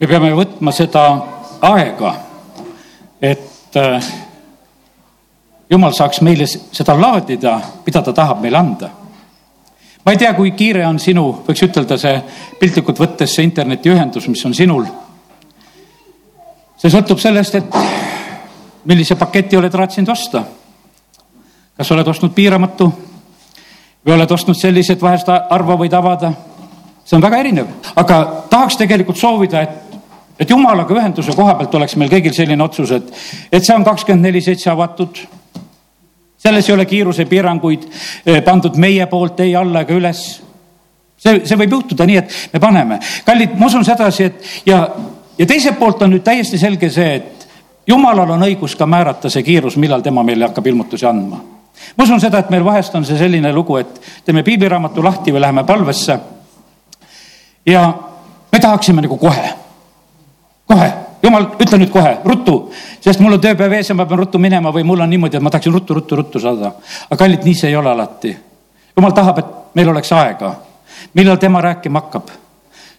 me peame võtma seda aega, et äh, jumal saaks meile seda laadida, mida ta tahab meile anda. ma ei tea, kui kiire on sinu, võiks ütelda see piltlikult võttes see internetiühendus, mis on sinul. see sõltub sellest, et millise paketi oled raatsinud osta. kas oled ostnud piiramatu või oled ostnud sellise, et vahest harva võid avada. see on väga erinev, aga tahaks tegelikult soovida, et et jumalaga ühenduse koha pealt oleks meil kõigil selline otsus, et, et see on kakskümmend neli seitse avatud. selles ei ole kiirusepiiranguid eh, pandud meie poolt ei alla ega üles. see, see võib juhtuda nii, et me paneme. kallid, ma usun sedasi, et ja, ja teiselt poolt on nüüd täiesti selge see, et jumalal on õigus ka määrata see kiirus, millal tema meile hakkab ilmutusi andma. ma usun seda, et meil vahest on see selline lugu, et teeme piibliraamatu lahti või läheme palvesse. ja me tahaksime nagu kohe, jumal, ütle nüüd kohe, ruttu, sest mul on tööpäev ees ja ma pean ruttu minema või mul on niimoodi, et ma tahaksin ruttu, ruttu, ruttu saada. aga kallid, nii see ei ole alati. jumal tahab, et meil oleks aega, millal tema rääkima hakkab.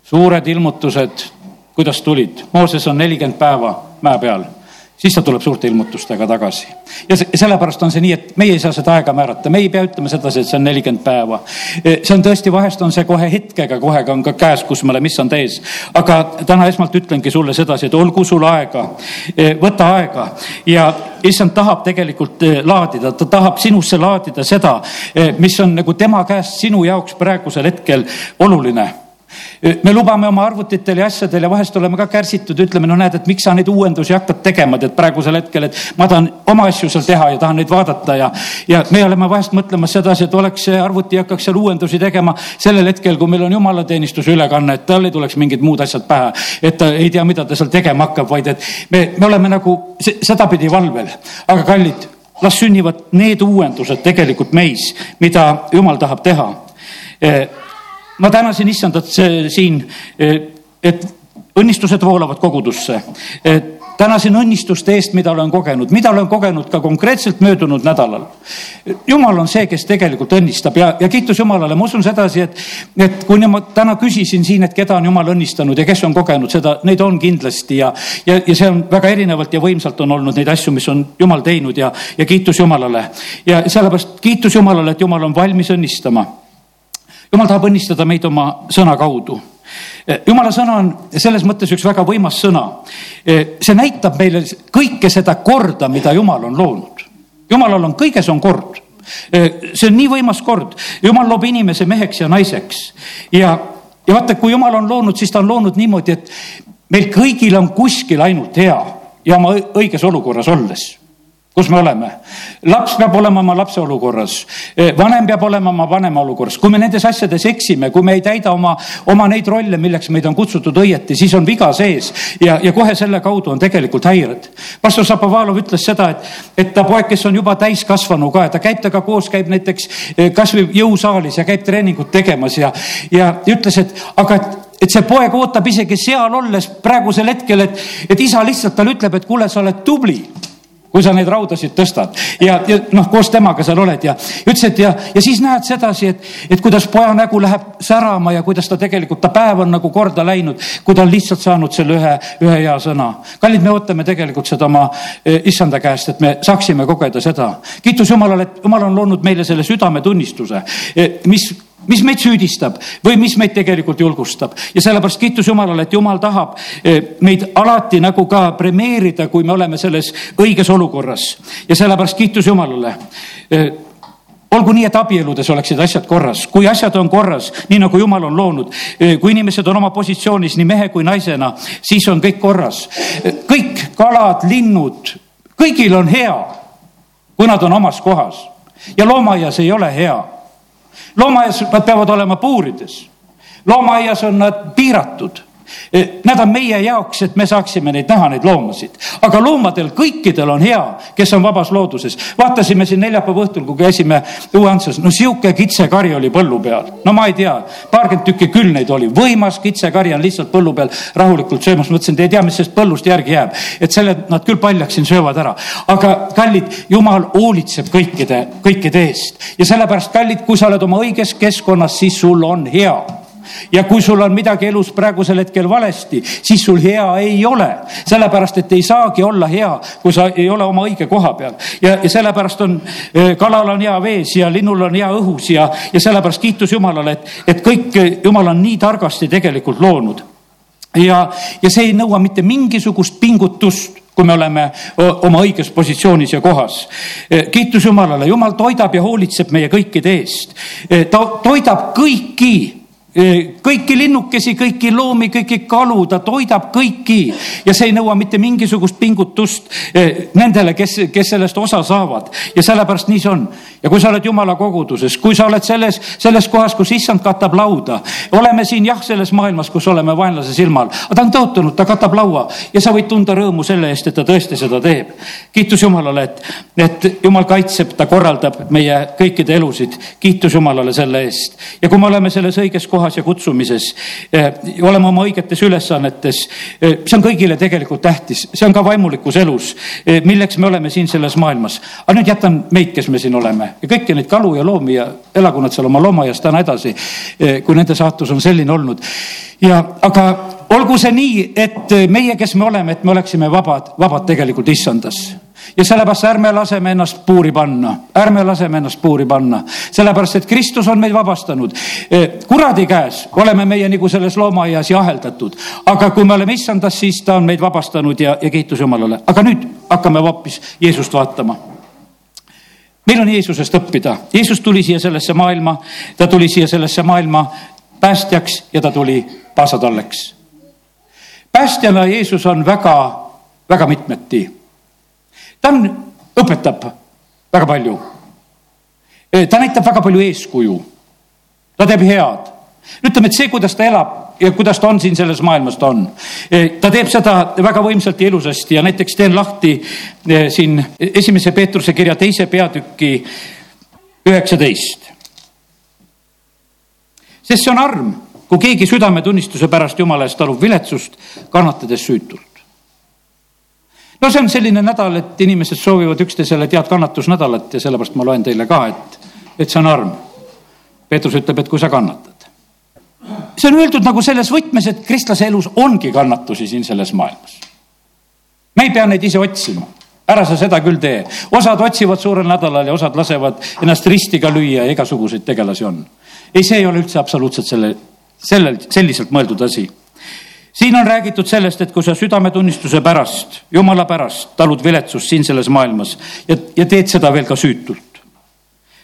suured ilmutused, kuidas tulid, Mooses on nelikümmend päeva mäe peal siis ta tuleb suurte ilmutustega tagasi. ja sellepärast on see nii, et meie ei saa seda aega määrata, me ei pea ütlema sedasi, et see on nelikümmend päeva. E, see on tõesti, vahest on see kohe hetkega, kohe on ka käes, kus me oleme, issand ees. aga täna esmalt ütlengi sulle sedasi, et olgu sul aega, e, võta aega ja issand tahab tegelikult e, laadida, ta tahab sinusse laadida seda, mis on nagu tema käest sinu jaoks praegusel hetkel oluline me lubame oma arvutitel ja asjadel ja vahest oleme ka kärsitud, ütleme, no näed, et miks sa neid uuendusi hakkad tegema, tead praegusel hetkel, et ma tahan oma asju seal teha ja tahan neid vaadata ja, ja me oleme vahest mõtlemas sedasi, et oleks see arvuti hakkaks seal uuendusi tegema sellel hetkel, kui meil on jumalateenistuse ülekanne, et tal ei tuleks mingid muud asjad pähe. et ta ei tea, mida ta seal tegema hakkab, vaid et me, me oleme nagu sedapidi valvel, aga kallid las sünnivad need uuendused tegelikult meis, mida jumal tahab teha eh, ma tänasin issandat siin, et õnnistused voolavad kogudusse. tänasin õnnistuste eest, mida olen kogenud, mida olen kogenud ka konkreetselt möödunud nädalal. jumal on see, kes tegelikult õnnistab ja, ja kiitus Jumalale, ma usun sedasi, et, et kui ma täna küsisin siin, et keda on Jumal õnnistanud ja kes on kogenud seda, neid on kindlasti ja, ja, ja see on väga erinevalt ja võimsalt on olnud neid asju, mis on Jumal teinud ja, ja kiitus Jumalale. ja sellepärast kiitus Jumalale, et Jumal on valmis õnnistama jumal tahab õnnistada meid oma sõna kaudu. jumala sõna on selles mõttes üks väga võimas sõna. see näitab meile kõike seda korda, mida jumal on loonud. jumalal on kõiges on kord. see on nii võimas kord, jumal loob inimese meheks ja naiseks ja, ja vaata, kui jumal on loonud, siis ta on loonud niimoodi, et meil kõigil on kuskil ainult hea ja oma õiges olukorras olles kus me oleme. laps peab olema oma lapse olukorras, eh, vanem peab olema oma vanema olukorras. kui me nendes asjades eksime, kui me ei täida oma, oma neid rolle, milleks meid on kutsutud õieti, siis on viga sees ja, ja kohe selle kaudu on tegelikult häired. pastor Šapovalov ütles seda, et, et ta poeg, kes on juba täiskasvanu ka ta käib temaga koos, käib näiteks eh, kasvõi jõusaalis ja käib treeningut tegemas ja, ja ütles, et aga et et see poeg ootab isegi seal olles praegusel hetkel, et, et isa lihtsalt talle ütleb, et kuule, sa oled tubli kui sa neid raudasid tõstad ja, ja noh, koos temaga seal oled ja ütles, et ja, ja siis näed sedasi, et, et kuidas poja nägu läheb särama ja kuidas ta tegelikult, ta päev on nagu korda läinud, kui ta on lihtsalt saanud selle ühe, ühe hea sõna. kallid, me ootame tegelikult seda oma eh, issanda käest, et me saaksime kogeda seda. kiitus Jumalale, et Jumal on loonud meile selle südametunnistuse, eh, mis mis meid süüdistab või mis meid tegelikult julgustab? Ja sellepärast kiitus Jumalale, et Jumal tahab eh, meid alati nagu ka premeerida, kui me oleme selles õiges olukorras. Ja sellepärast kiitus Jumalale eh, olgu nii, et abieludes oleksid asjad korras, kui asjad on korras, nii nagu jumal on loonud, eh, kui inimesed on oma positsioonis nii mehe kui naisena, siis on kõik korras. kõik kalad, linnud, kõigil on hea, kui nad on omas kohas. Ja loomaaias ei ole hea loomaaias nad peavad olema puurides. loomaaias on nad piiratud nad on meie jaoks, et me saaksime neid näha, neid loomasid. aga loomadel kõikidel on hea, kes on vabas looduses. vaatasime siin neljapäeva õhtul, kui käisime Uue-Antslas, no sihuke kitsekari oli põllu peal. no ma ei tea, paarkümmend tükki küll neid oli. võimas kitsekari on lihtsalt põllu peal rahulikult söömas. mõtlesin, te ei tea, mis sellest põllust järgi jääb. et selle nad küll paljaks siin söövad ära. aga kallid, jumal hoolitseb kõikide, kõikide eest. ja sellepärast, kallid, kui sa oled oma õiges keskkonnas, siis sul on hea ja kui sul on midagi elus praegusel hetkel valesti, siis sul hea ei ole. sellepärast, et ei saagi olla hea, kui sa ei ole oma õige koha peal. ja, ja sellepärast on, kalal on hea vees ja linnul on hea õhus ja, ja sellepärast kiitus Jumalale, et, et kõik Jumal on nii targasti tegelikult loonud ja, ja see ei nõua mitte mingisugust pingutust kui me oleme oma õiges positsioonis ja kohas. Kiitus Jumalale, Jumal toidab ja hoolitseb meie kõikide eest. Ta toidab kõiki kõiki linnukesi, kõiki loomi, kõiki kalu, ta toidab kõiki ja see ei nõua mitte mingisugust pingutust nendele, kes, kes sellest osa saavad ja sellepärast nii see on. ja kui sa oled jumala koguduses, kui sa oled selles, selles kohas, kus issand katab lauda, oleme siin jah, selles maailmas, kus oleme vaenlase silmal, aga ta on tõotanud, ta katab laua ja sa võid tunda rõõmu selle eest, et ta tõesti seda teeb. kiitus Jumalale, et, et Jumal kaitseb, ta korraldab meie kõikide elusid. kiitus Jumalale selle eest ja kui me oleme selles õiges kohas kohas ja kutsumises, eh, olema oma õigetes ülesannetes. Eh, see on kõigile tegelikult tähtis, see on ka vaimulikus elus, eh, milleks me oleme siin selles maailmas. aga nüüd jätan meid, kes me siin oleme ja kõiki neid kalu ja loomi ja elagu nad seal oma loomaaias täna edasi, kui nende saatus on selline olnud. ja, aga olgu see nii, et meie, kes me oleme, et me oleksime vabad, vabad tegelikult issandas. Ja sellepärast ärme laseme ennast puuri panna, ärme laseme ennast puuri panna, sellepärast et Kristus on meid vabastanud. E, kuradi käes oleme meie nagu selles loomaaias jaheldatud, aga kui me oleme issandas, siis ta on meid vabastanud ja, ja kiitus Jumalale, aga nüüd hakkame hoopis Jeesust vaatama. Meil on Jeesusest õppida, Jeesus tuli siia sellesse maailma, ta tuli siia sellesse maailma päästjaks ja ta tuli paasatalleks. Päästjana Jeesus on väga, väga mitmeti ta on, õpetab väga palju. ta näitab väga palju eeskuju. ta teeb head. ütleme, et see, kuidas ta elab ja kuidas ta on siin selles maailmas, ta on. ta teeb seda väga võimsalt ja ilusasti ja näiteks teen lahti siin esimese Peetruse kirja teise peatüki üheksateist. sest see on arm, kui keegi südametunnistuse pärast Jumala eest talub viletsust, kannatades süütult no see on selline nädal, et inimesed soovivad üksteisele head kannatusnädalat ja sellepärast ma loen teile ka, et, et see on arm. Peetrus ütleb, et kui sa kannatad. see on öeldud nagu selles võtmes, et kristlase elus ongi kannatusi siin selles maailmas. me ei pea neid ise otsima ära sa seda küll tee. osad otsivad suurel nädalal ja osad lasevad ennast ristiga lüüa ja igasuguseid tegelasi on. ei, see ei ole üldse absoluutselt selle, sellel, selliselt mõeldud asi siin on räägitud sellest, et kui sa südametunnistuse pärast, jumala pärast talud viletsust siin selles maailmas ja, ja teed seda veel ka süütult.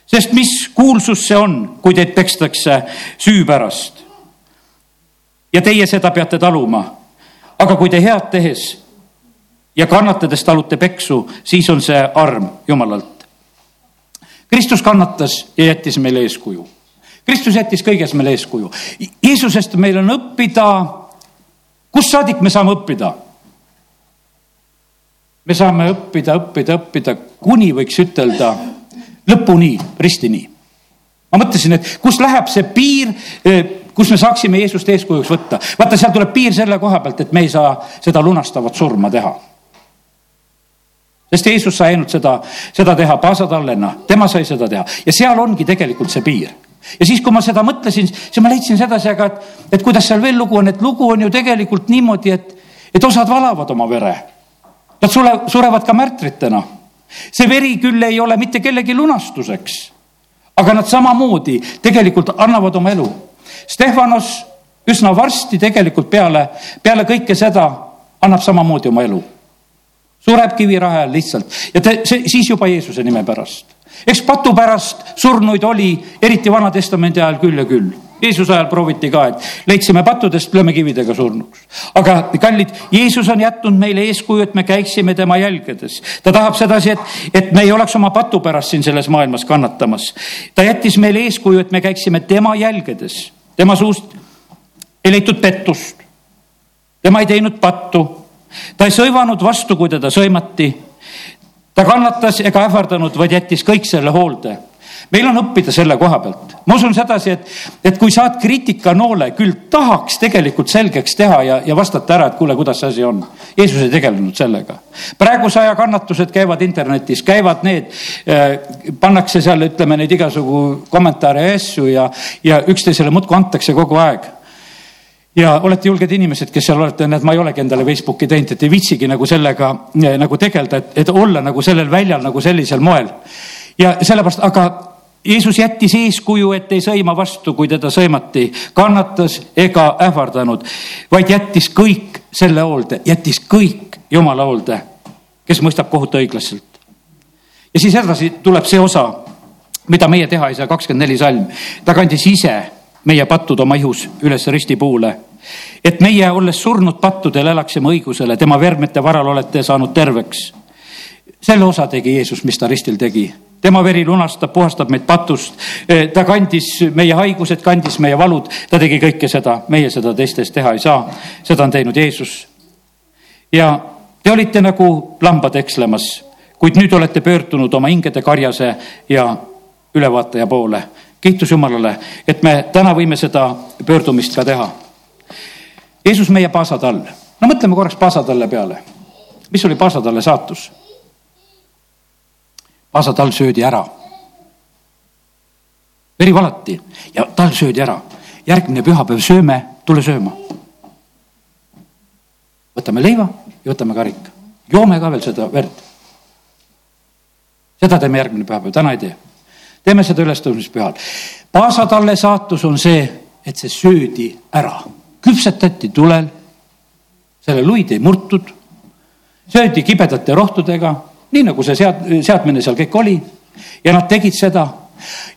sest mis kuulsus see on, kui teid pekstakse süü pärast? ja teie seda peate taluma. aga kui te head tehes ja kannatades talute peksu, siis on see arm Jumalalt. Kristus kannatas ja jättis meile eeskuju. Kristus jättis kõiges meile eeskuju. Jeesusest meil on õppida kust saadik me saame õppida? me saame õppida, õppida, õppida, kuni võiks ütelda lõpuni, ristini. ma mõtlesin, et kus läheb see piir, eh, kus me saaksime Jeesust eeskujuks võtta. vaata, seal tuleb piir selle koha pealt, et me ei saa seda lunastavat surma teha. sest Jeesus sai ainult seda, seda teha paasatallena, tema sai seda teha ja seal ongi tegelikult see piir ja siis, kui ma seda mõtlesin, siis ma leidsin sedasi, aga et, et kuidas seal veel lugu on, et lugu on ju tegelikult niimoodi, et, et osad valavad oma vere. Nad sule, surevad ka märtritena. see veri küll ei ole mitte kellegi lunastuseks, aga nad samamoodi tegelikult annavad oma elu. Stefanos üsna varsti tegelikult peale, peale kõike seda annab samamoodi oma elu. sureb kivirahe all lihtsalt ja te, see, siis juba Jeesuse nime pärast eks patu pärast surnuid oli, eriti Vana-testamendi ajal küll ja küll. Jeesuse ajal prooviti ka, et leidsime pattudest, lööme kividega surnuks. aga kallid, Jeesus on jätnud meile eeskuju, et me käiksime tema jälgedes. ta tahab sedasi, et, et me ei oleks oma patu pärast siin selles maailmas kannatamas. ta jättis meile eeskuju, et me käiksime tema jälgedes. tema suust ei leitud pettust. tema ei teinud pattu. ta ei sõimanud vastu, kui teda sõimati ta kannatas ega ähvardanud, vaid jättis kõik selle hoolde. meil on õppida selle koha pealt. ma usun sedasi, et, et kui saad kriitikanoole, küll tahaks tegelikult selgeks teha ja, ja vastata ära, et kuule, kuidas see asi on. Jeesus ei tegelenud sellega. praeguse aja kannatused käivad internetis, käivad need äh,, pannakse seal, ütleme neid igasugu kommentaare ja asju ja, ja üksteisele muudkui antakse kogu aeg ja olete julged inimesed, kes seal olete, näed, ma ei olegi endale Facebooki teinud, et ei viitsigi nagu sellega eh, nagu tegeleda, et, et olla nagu sellel väljal nagu sellisel moel. ja sellepärast, aga Jeesus jättis eeskuju, et ei sõima vastu, kui teda sõimati, kannatas ega ähvardanud, vaid jättis kõik selle hoolde, jättis kõik Jumala hoolde, kes mõistab kohut õiglaselt. ja siis edasi tuleb see osa, mida meie teha ei saa, kakskümmend neli salm. ta kandis ise meie pattud oma ihus üles ristipuule, et meie, olles surnud pattudel, elaksime õigusele, tema vermete varal olete saanud terveks. selle osa tegi Jeesus, mis ta ristil tegi tema veri lunastab, puhastab meid patust. ta kandis meie haigused, kandis meie valud, ta tegi kõike seda, meie seda teistes teha ei saa. seda on teinud Jeesus. ja te olite nagu lambad ekslemas, kuid nüüd olete pöördunud oma hingede karjase ja ülevaataja poole. kiitus Jumalale, et me täna võime seda pöördumist ka teha. Jeesus meie paasatall, no mõtleme korraks paasatalle peale. mis oli paasatalle saatus? paasatall söödi ära. veri valati ja tall söödi ära. järgmine pühapäev sööme, tule sööma. võtame leiva ja võtame karika, joome ka veel seda verd. seda teeme järgmine pühapäev, täna ei tee. teeme seda ülestõusmispühal. paasatalle saatus on see, et see söödi ära, küpsetati tulel, selle luid ei murtud, söödi kibedate rohtudega nii nagu see sead-, seadmine seal kõik oli ja nad tegid seda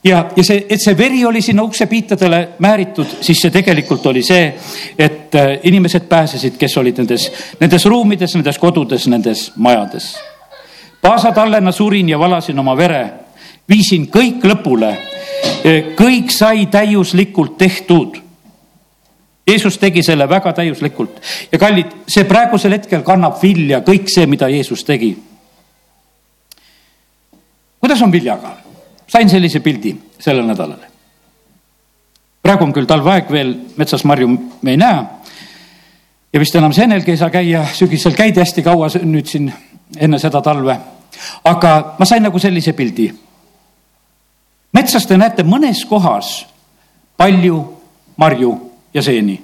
ja, ja see, et see veri oli sinna uksepiitadele määritud, siis see tegelikult oli see, et äh, inimesed pääsesid, kes olid nendes, nendes ruumides, nendes kodudes, nendes majades. paasatallena surin ja valasin oma vere, viisin kõik lõpule. Kõik sai täiuslikult tehtud. Jeesus tegi selle väga täiuslikult ja kallid, see praegusel hetkel kannab vilja kõik see, mida Jeesus tegi kuidas on viljaga? sain sellise pildi sellel nädalal. praegu on küll talveaeg veel, metsas marju me ei näe. ja vist enam seenelgi ei saa käia, sügisel käidi hästi kaua nüüd siin enne seda talve. aga ma sain nagu sellise pildi. metsas te näete mõnes kohas palju marju ja seeni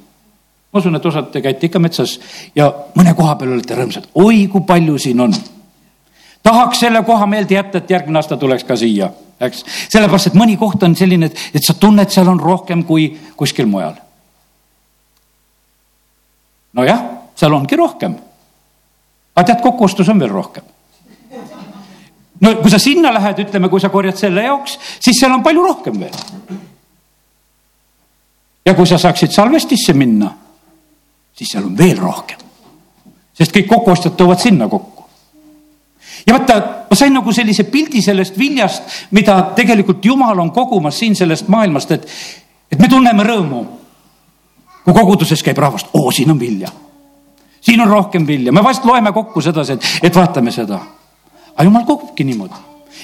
ma usun, et osad te käite ikka metsas ja mõne koha peal olete rõõmsad, oi kui palju siin on tahaks selle koha meelde jätta, et järgmine aasta tuleks ka siia, eks. sellepärast, et mõni koht on selline, et, et sa tunned, seal on rohkem kui kuskil mujal. nojah, seal ongi rohkem. aga tead, kokkuostus on veel rohkem. no kui sa sinna lähed, ütleme, kui sa korjad selle jaoks, siis seal on palju rohkem veel. Ja kui sa saaksid salvestisse minna, siis seal on veel rohkem. sest kõik kokkuostjad toovad sinna kokku ja vaata, ma sain nagu sellise pildi sellest viljast, mida tegelikult Jumal on kogumas siin sellest maailmast, et, et me tunneme rõõmu. kui koguduses käib rahvast, oo, siin on vilja. siin on rohkem vilja, me vast loeme kokku sedasi, et, et vaatame seda. aga Jumal kogubki niimoodi.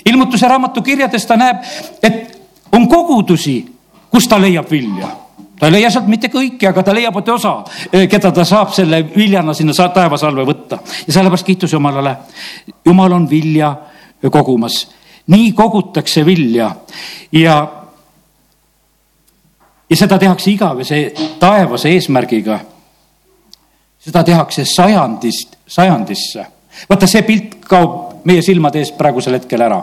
ilmutuse raamatu kirjades ta näeb, et on kogudusi, kus ta leiab vilja ta ei leia sealt mitte kõiki, aga ta leiab osa, eh, keda ta saab selle viljana sinna taevasalve võtta ja sellepärast kiitus Jumalale. Jumal on vilja kogumas, nii kogutakse vilja ja, ja seda tehakse igavese taevase eesmärgiga. seda tehakse sajandist sajandisse. vaata, see pilt kaob meie silmade eest praegusel hetkel ära.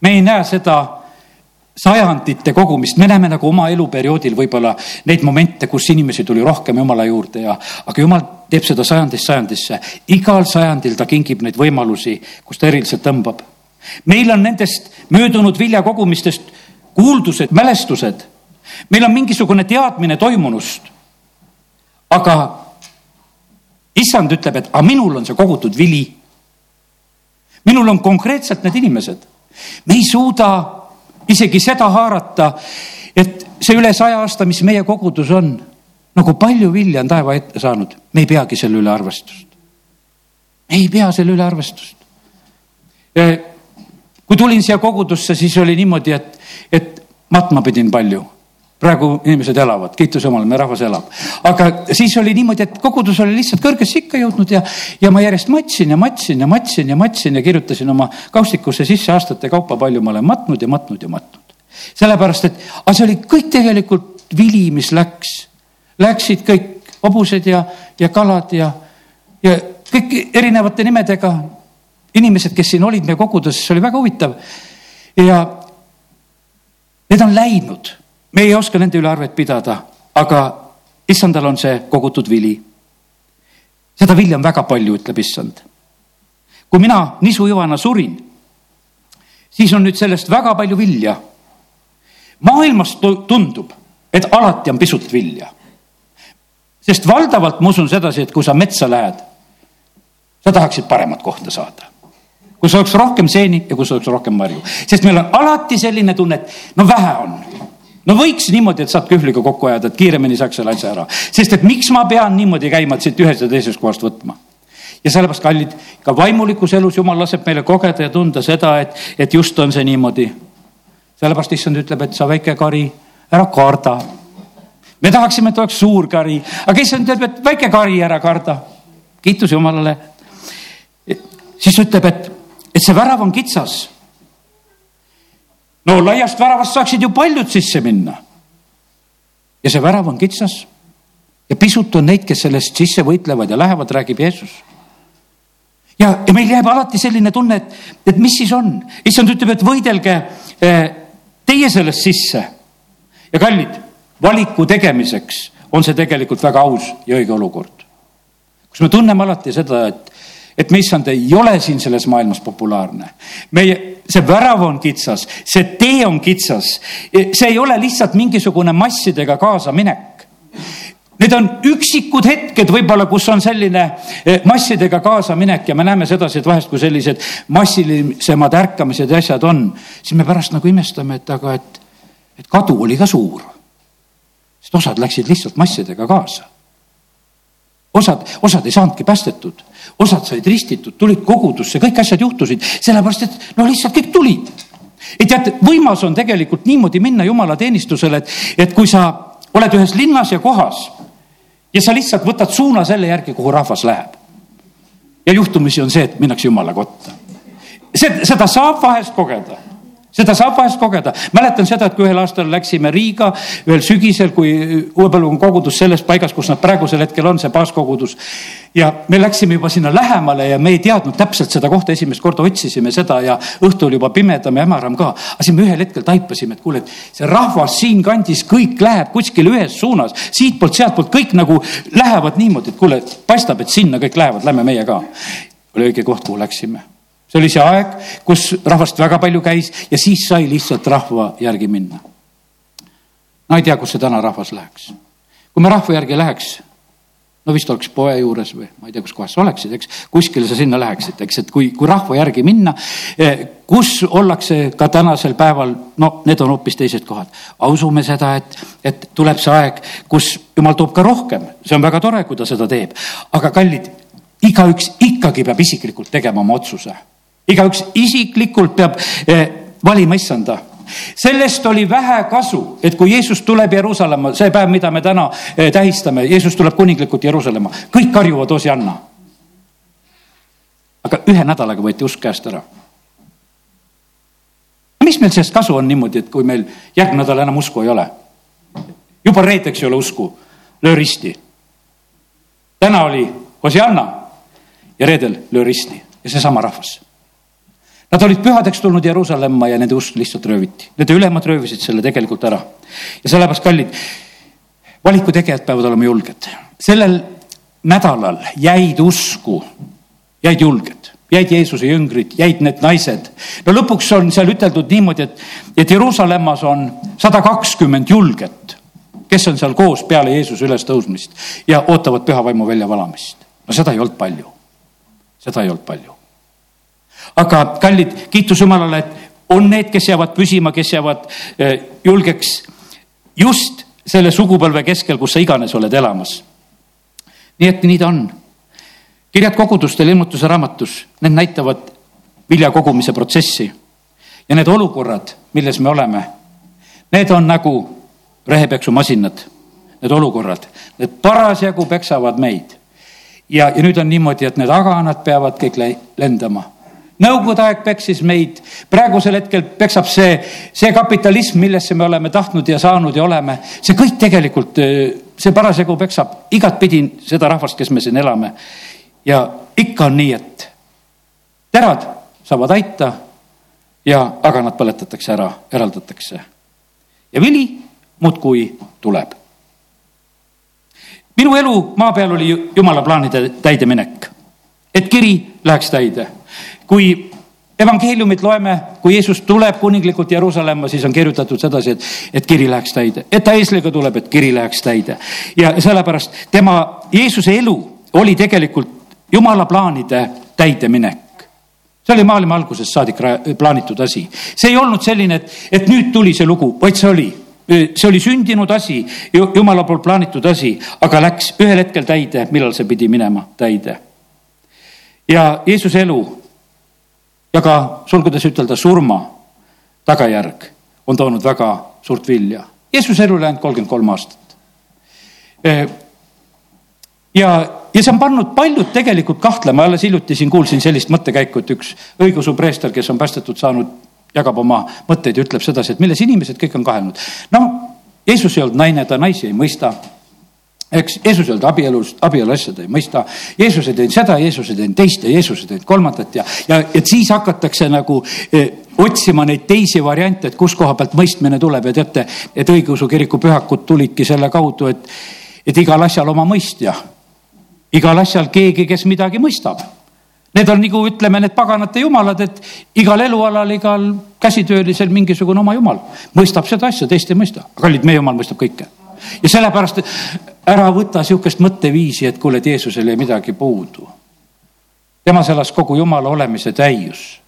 me ei näe seda sajandite kogumist, me näeme nagu oma eluperioodil võib-olla neid momente, kus inimesi tuli rohkem Jumala juurde ja, aga Jumal teeb seda sajandist sajandisse. igal sajandil ta kingib neid võimalusi, kus ta eriliselt tõmbab. meil on nendest möödunud viljakogumistest kuuldused, mälestused. meil on mingisugune teadmine toimunust. aga issand ütleb, et aga minul on see kogutud vili. minul on konkreetselt need inimesed. me ei suuda isegi seda haarata, et see üle saja aasta, mis meie kogudus on, nagu palju vilja on taeva ette saanud, me ei peagi selle üle arvestust. ei pea selle üle arvestust. kui tulin siia kogudusse, siis oli niimoodi, et, et matma pidin palju praegu inimesed elavad, kiitus Jumalale, meie rahvas elab. aga siis oli niimoodi, et kogudus oli lihtsalt kõrgesse ikka jõudnud ja, ja ma järjest matsin ja matsin ja matsin ja matsin ja kirjutasin oma kaustikusse sisse aastate kaupa, palju ma olen matnud ja matnud ja matnud. sellepärast, et, aga see oli kõik tegelikult vili, mis läks Läksid kõik hobused ja, ja kalad ja, ja kõik erinevate nimedega inimesed, kes siin olid meie koguduses, see oli väga huvitav. ja need on läinud, me ei oska nende üle arvet pidada, aga issandal on see kogutud vili. seda vilja on väga palju, ütleb issand. kui mina nisujõvana surin, siis on nüüd sellest väga palju vilja. maailmas tundub, et alati on pisut vilja. sest valdavalt ma usun sedasi, et kui sa metsa lähed, sa tahaksid paremat kohta saada kus oleks rohkem seeni ja kus oleks rohkem marju, sest meil on alati selline tunne, et no vähe on no võiks niimoodi, et saad kühvliga kokku ajada, et kiiremini saaks selle asja ära, sest et miks ma pean niimoodi käima, et siit ühest ja teisest kohast võtma. ja sellepärast, kallid, ka vaimulikus elus jumal laseb meile kogeda ja tunda seda, et, et just on see niimoodi. sellepärast issand ütleb, et sa väike kari, ära karda. me tahaksime, et oleks suur kari, aga issand ütleb, et väike kari, ära karda. kiitus Jumalale. siis ütleb, et et see värav on kitsas. No laiast väravast saaksid ju paljud sisse minna. ja see värav on kitsas. ja pisut on neid, kes sellest sisse võitlevad ja lähevad, räägib Jeesus. ja, ja meil jääb alati selline tunne, et, et mis siis on. issand ütleb, et võidelge eh, teie sellest sisse. ja kallid, valiku tegemiseks on see tegelikult väga aus ja õige olukord. kus me tunneme alati seda, et et me, issand, ei ole siin selles maailmas populaarne. meie, see värav on kitsas, see tee on kitsas. see ei ole lihtsalt mingisugune massidega kaasaminek. Need on üksikud hetked võib-olla, kus on selline eh, massidega kaasaminek ja me näeme sedasi, et vahest, kui sellised massilisemad ärkamised ja asjad on, siis me pärast nagu imestame, et aga, et, et kadu oli ka suur. sest osad läksid lihtsalt massidega kaasa osad, osad ei saanudki päästetud, osad said ristitud, tulid kogudusse, kõik asjad juhtusid, sellepärast et no lihtsalt kõik tulid. et teate, võimas on tegelikult niimoodi minna jumalateenistusele, et, et kui sa oled ühes linnas ja kohas ja sa lihtsalt võtad suuna selle järgi, kuhu rahvas läheb. ja juhtumisi on see, et minnakse jumala kotta. see, seda saab vahest kogeda seda saab vahest kogeda. mäletan seda, et kui ühel aastal läksime Riiga ühel sügisel, kui Uue Põllumaa kogudus selles paigas, kus nad praegusel hetkel on, see baaskogudus. ja me läksime juba sinna lähemale ja me ei teadnud täpselt seda kohta, esimest korda otsisime seda ja õhtu oli juba pimedam ja hämaram ka. aga siis me ühel hetkel taipasime, et kuule, et see rahvas siinkandis kõik läheb kuskile ühes suunas, siitpoolt, sealtpoolt kõik nagu lähevad niimoodi, et kuule, paistab, et sinna kõik lähevad, lähme meie ka. oli õige koht, kuhu läksime see oli see aeg, kus rahvast väga palju käis ja siis sai lihtsalt rahva järgi minna. no ei tea, kus see täna rahvas läheks. kui me rahva järgi läheks, no vist oleks poe juures või ma ei tea, kus kohas sa oleksid, eks, kuskile sa sinna läheksid, eks, et kui, kui rahva järgi minna, eh, kus ollakse ka tänasel päeval, no need on hoopis teised kohad. usume seda, et, et tuleb see aeg, kus jumal toob ka rohkem, see on väga tore, kui ta seda teeb, aga kallid, igaüks ikkagi peab isiklikult tegema oma otsuse igaüks isiklikult peab eh, valima issanda sellest oli vähe kasu, et kui Jeesus tuleb Jeruusalemma, see päev, mida me täna eh, tähistame, Jeesus tuleb kuninglikult Jeruusalemma, kõik karjuvad Osianna. aga ühe nädalaga võeti usk käest ära. mis meil sellest kasu on niimoodi, et kui meil järgmine nädal enam usku ei ole? juba reedeks ei ole usku, löö risti. täna oli Osianna ja reedel löö risti ja seesama rahvas Nad olid pühadeks tulnud Jeruusalemma ja nende usk lihtsalt rööviti. Nende ülemad röövisid selle tegelikult ära. ja sellepärast, kallid, valiku tegijad peavad olema julged. sellel nädalal jäid usku, jäid julged, jäid Jeesuse jüngrid, jäid need naised. no lõpuks on seal üteldud niimoodi, et, et Jeruusalemmas on sada kakskümmend julget, kes on seal koos peale Jeesuse ülestõusmist ja ootavad püha vaimu väljavalamist. no seda ei olnud palju, seda ei olnud palju aga kallid, kiitus Jumalale, et on need, kes jäävad püsima, kes jäävad eh, julgeks just selle sugupõlve keskel, kus sa iganes oled elamas. nii et nii ta on. kirjad kogudustel ilmutuse raamatus, need näitavad vilja kogumise protsessi. ja need olukorrad, milles me oleme, need on nagu rehepeksumasinad, need olukorrad, need parasjagu peksavad meid. ja, ja nüüd on niimoodi, et need aganad peavad kõik lendama Nõukogude aeg peksis meid, praegusel hetkel peksab see, see kapitalism, millesse me oleme tahtnud ja saanud ja oleme, see kõik tegelikult see parasjagu peksab igatpidi seda rahvast, kes me siin elame. ja ikka on nii, et terad saavad aita ja aganad põletatakse ära, eraldatakse. ja vili muudkui tuleb. minu elu maa peal oli jumala plaanide täideminek, et kiri läheks täide. Kui evangeeliumit loeme, kui Jeesus tuleb kuninglikult Jeruusalemma, siis on kirjutatud sedasi, et, et kiri läheks täide, et ta eesliga tuleb, et kiri läheks täide. ja sellepärast tema, Jeesuse elu oli tegelikult jumala plaanide täideminek see oli maailma algusest saadik plaanitud asi. see ei olnud selline, et, et nüüd tuli see lugu, vaid see oli, see oli sündinud asi, jumala poolt plaanitud asi, aga läks ühel hetkel täide, millal see pidi minema täide. ja Jeesuse elu ja ka sulgudes ütelda surma tagajärg on toonud väga suurt vilja. Jeesuse elu läinud kolmkümmend kolm aastat. ja, ja see on pannud paljud tegelikult kahtlema, alles hiljuti siin kuulsin sellist mõttekäiku, et üks õigeusu preester, kes on päästetud saanud, jagab oma mõtteid ja ütleb sedasi, et milles inimesed kõik on kahelnud. no Jeesus ei olnud naine, ta naisi ei mõista eks Jeesus ei olnud abielust, abielu asja ta ei mõista. Jeesus ei teinud seda, Jeesus ei teinud teist ja Jeesus ei teinud kolmandat ja, ja et siis hakatakse nagu eh, otsima neid teisi variante, et kus koha pealt mõistmine tuleb ja teate, et õigeusu kiriku pühakud tulidki selle kaudu, et, et igal asjal oma mõistja. igal asjal keegi, kes midagi mõistab. Need on nagu ütleme, need paganate jumalad, et igal elualal, igal käsitöölisel mingisugune oma jumal mõistab seda asja, teist ei mõista. kallid, meie jumal mõistab kõike ja sellepärast ära võta sihukest mõtteviisi, et kuule, et Jeesusel jäi midagi puudu. temas elas kogu jumala olemise täius.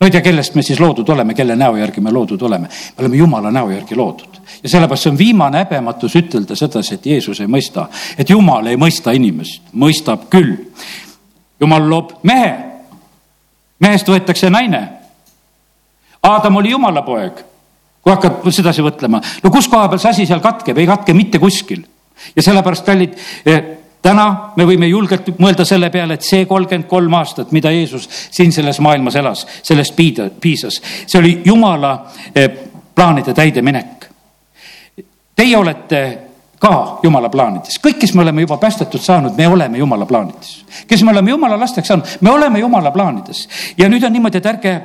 no ei tea, kellest me siis loodud oleme, kelle näo järgi me loodud oleme. me oleme jumala näo järgi loodud ja sellepärast see on viimane häbematus ütelda sedasi, et Jeesus ei mõista, et jumal ei mõista inimest, mõistab küll. jumal loob mehe, mehest võetakse naine. Aadam oli jumala poeg kui hakkad sedasi mõtlema. no kus koha peal see asi seal katkeb, ei katke mitte kuskil. ja sellepärast, kallid, eh, täna me võime julgelt mõelda selle peale, et see kolmkümmend kolm aastat, mida Jeesus siin selles maailmas elas, sellest piida, piisas. see oli Jumala eh, plaanide täideminek. Teie olete ka jumala plaanides, kõik, kes me oleme juba päästetud saanud, me oleme jumala plaanides. kes me oleme jumala lasteks saanud, me oleme jumala plaanides ja nüüd on niimoodi, et ärge,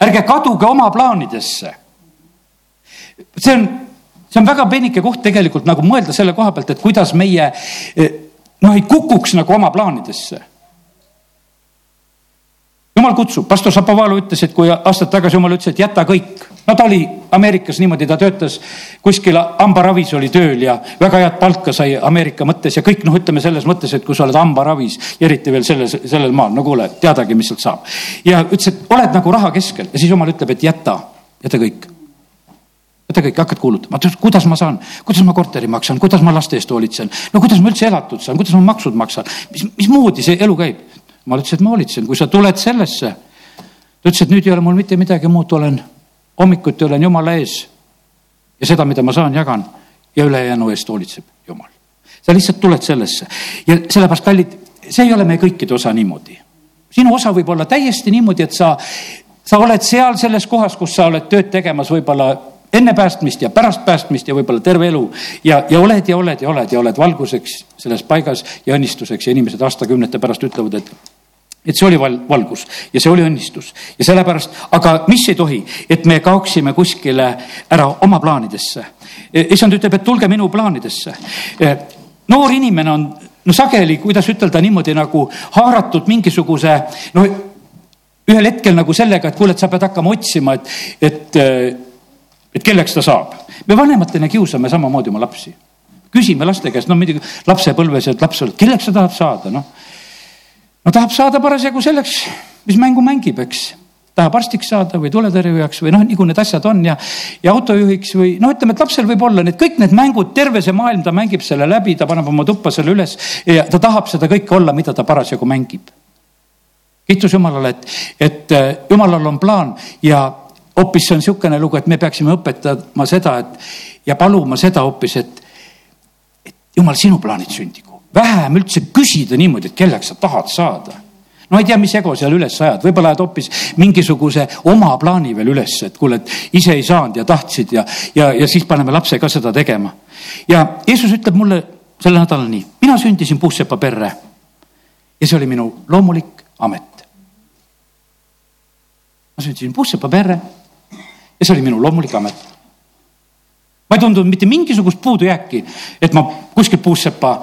ärge kaduge oma plaanidesse see on, see on väga peenike koht tegelikult nagu mõelda selle koha pealt, et kuidas meie eh, noh, ei kukuks nagu oma plaanidesse jumal kutsub, pastor Šapovalov ütles, et kui aastad tagasi jumal ütles, et jäta kõik. no ta oli Ameerikas niimoodi, ta töötas kuskil hambaravis oli tööl ja väga head palka sai Ameerika mõttes ja kõik noh, ütleme selles mõttes, et kui sa oled hambaravis eriti veel selles, sellel maal, no kuule, teadagi, mis sealt saab. ja ütles, et oled nagu raha keskel ja siis jumal ütleb, et jäta, jäta kõik võta kõik, hakkad kuulutama, kuidas ma saan, kuidas ma korteri maksan, kuidas ma laste eest hoolitsen, no kuidas ma üldse elatud saan, kuidas ma maksud maksan, mis, mismoodi see elu käib? ma ütlesin, et ma hoolitsen, kui sa tuled sellesse. ta ütles, et nüüd ei ole mul mitte midagi muud, olen hommikuti olen jumala ees. ja seda, mida ma saan, jagan ja ülejäänu eest hoolitseb jumal. sa lihtsalt tuled sellesse ja sellepärast, kallid, see ei ole meie kõikide osa niimoodi. sinu osa võib olla täiesti niimoodi, et sa, sa oled seal selles kohas, kus sa oled tööd tegemas võib-olla enne päästmist ja pärast päästmist ja võib-olla terve elu ja, ja oled ja oled ja oled ja oled valguseks selles paigas ja õnnistuseks ja inimesed aastakümnete pärast ütlevad, et et see oli val-, valgus ja see oli õnnistus ja sellepärast, aga mis ei tohi, et me kaoksime kuskile ära oma plaanidesse. E, issand ütleb, et tulge minu plaanidesse. E, noor inimene on no sageli, kuidas ütelda niimoodi nagu haaratud mingisuguse no ühel hetkel nagu sellega, et kuule, et sa pead hakkama otsima, et, et et kelleks ta saab. me vanematena kiusame samamoodi oma lapsi. küsime laste käest, no muidugi lapsepõlves, et laps, kelleks sa tahad saada, noh. no tahab saada parasjagu selleks, mis mängu mängib, eks tahab arstiks saada või tuletõrjujaks või noh, nagu need asjad on ja, ja autojuhiks või noh, ütleme, et lapsel võib olla need kõik need mängud, terve see maailm, ta mängib selle läbi, ta paneb oma tuppa selle üles ja ta tahab seda kõike olla, mida ta parasjagu mängib. kiitus Jumalale, et, et äh, Jumalal on plaan ja hoopis see on niisugune lugu, et me peaksime õpetama seda, et ja paluma seda hoopis, et, et jumal, sinu plaanid sündigu. vähem üldse küsida niimoodi, et kelleks sa tahad saada. no ei tea, mis ego seal üles ajad, võib-olla ajad hoopis mingisuguse oma plaani veel üles, et kuule, et ise ei saanud ja tahtsid ja, ja, ja siis paneme lapse ka seda tegema. ja Jeesus ütleb mulle sel nädalal nii, mina sündisin puussepa perre. ja see oli minu loomulik amet. ma sündisin puussepa perre ja see oli minu loomulik amet. ma ei tundnud mitte mingisugust puudujääki, et ma kuskilt puussepa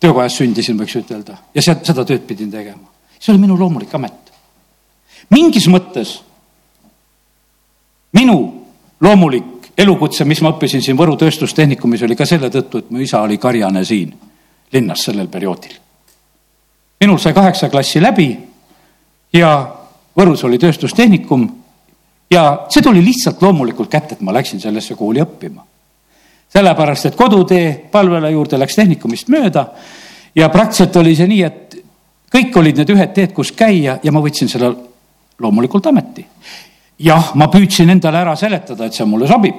töökojas sündisin, võiks ütelda, ja sealt seda tööd pidin tegema. see oli minu loomulik amet. mingis mõttes minu loomulik elukutse, mis ma õppisin siin Võru tööstustehnikumis, oli ka selle tõttu, et mu isa oli karjane siin linnas sellel perioodil. minul sai kaheksa klassi läbi ja Võrus oli tööstustehnikum ja see tuli lihtsalt loomulikult kätte, et ma läksin sellesse kooli õppima sellepärast, et kodutee palvele juurde läks tehnikumist mööda ja praktiliselt oli see nii, et kõik olid need ühed teed, kus käia ja ma võtsin selle loomulikult ameti. jah, ma püüdsin endale ära seletada, et see mulle sobib.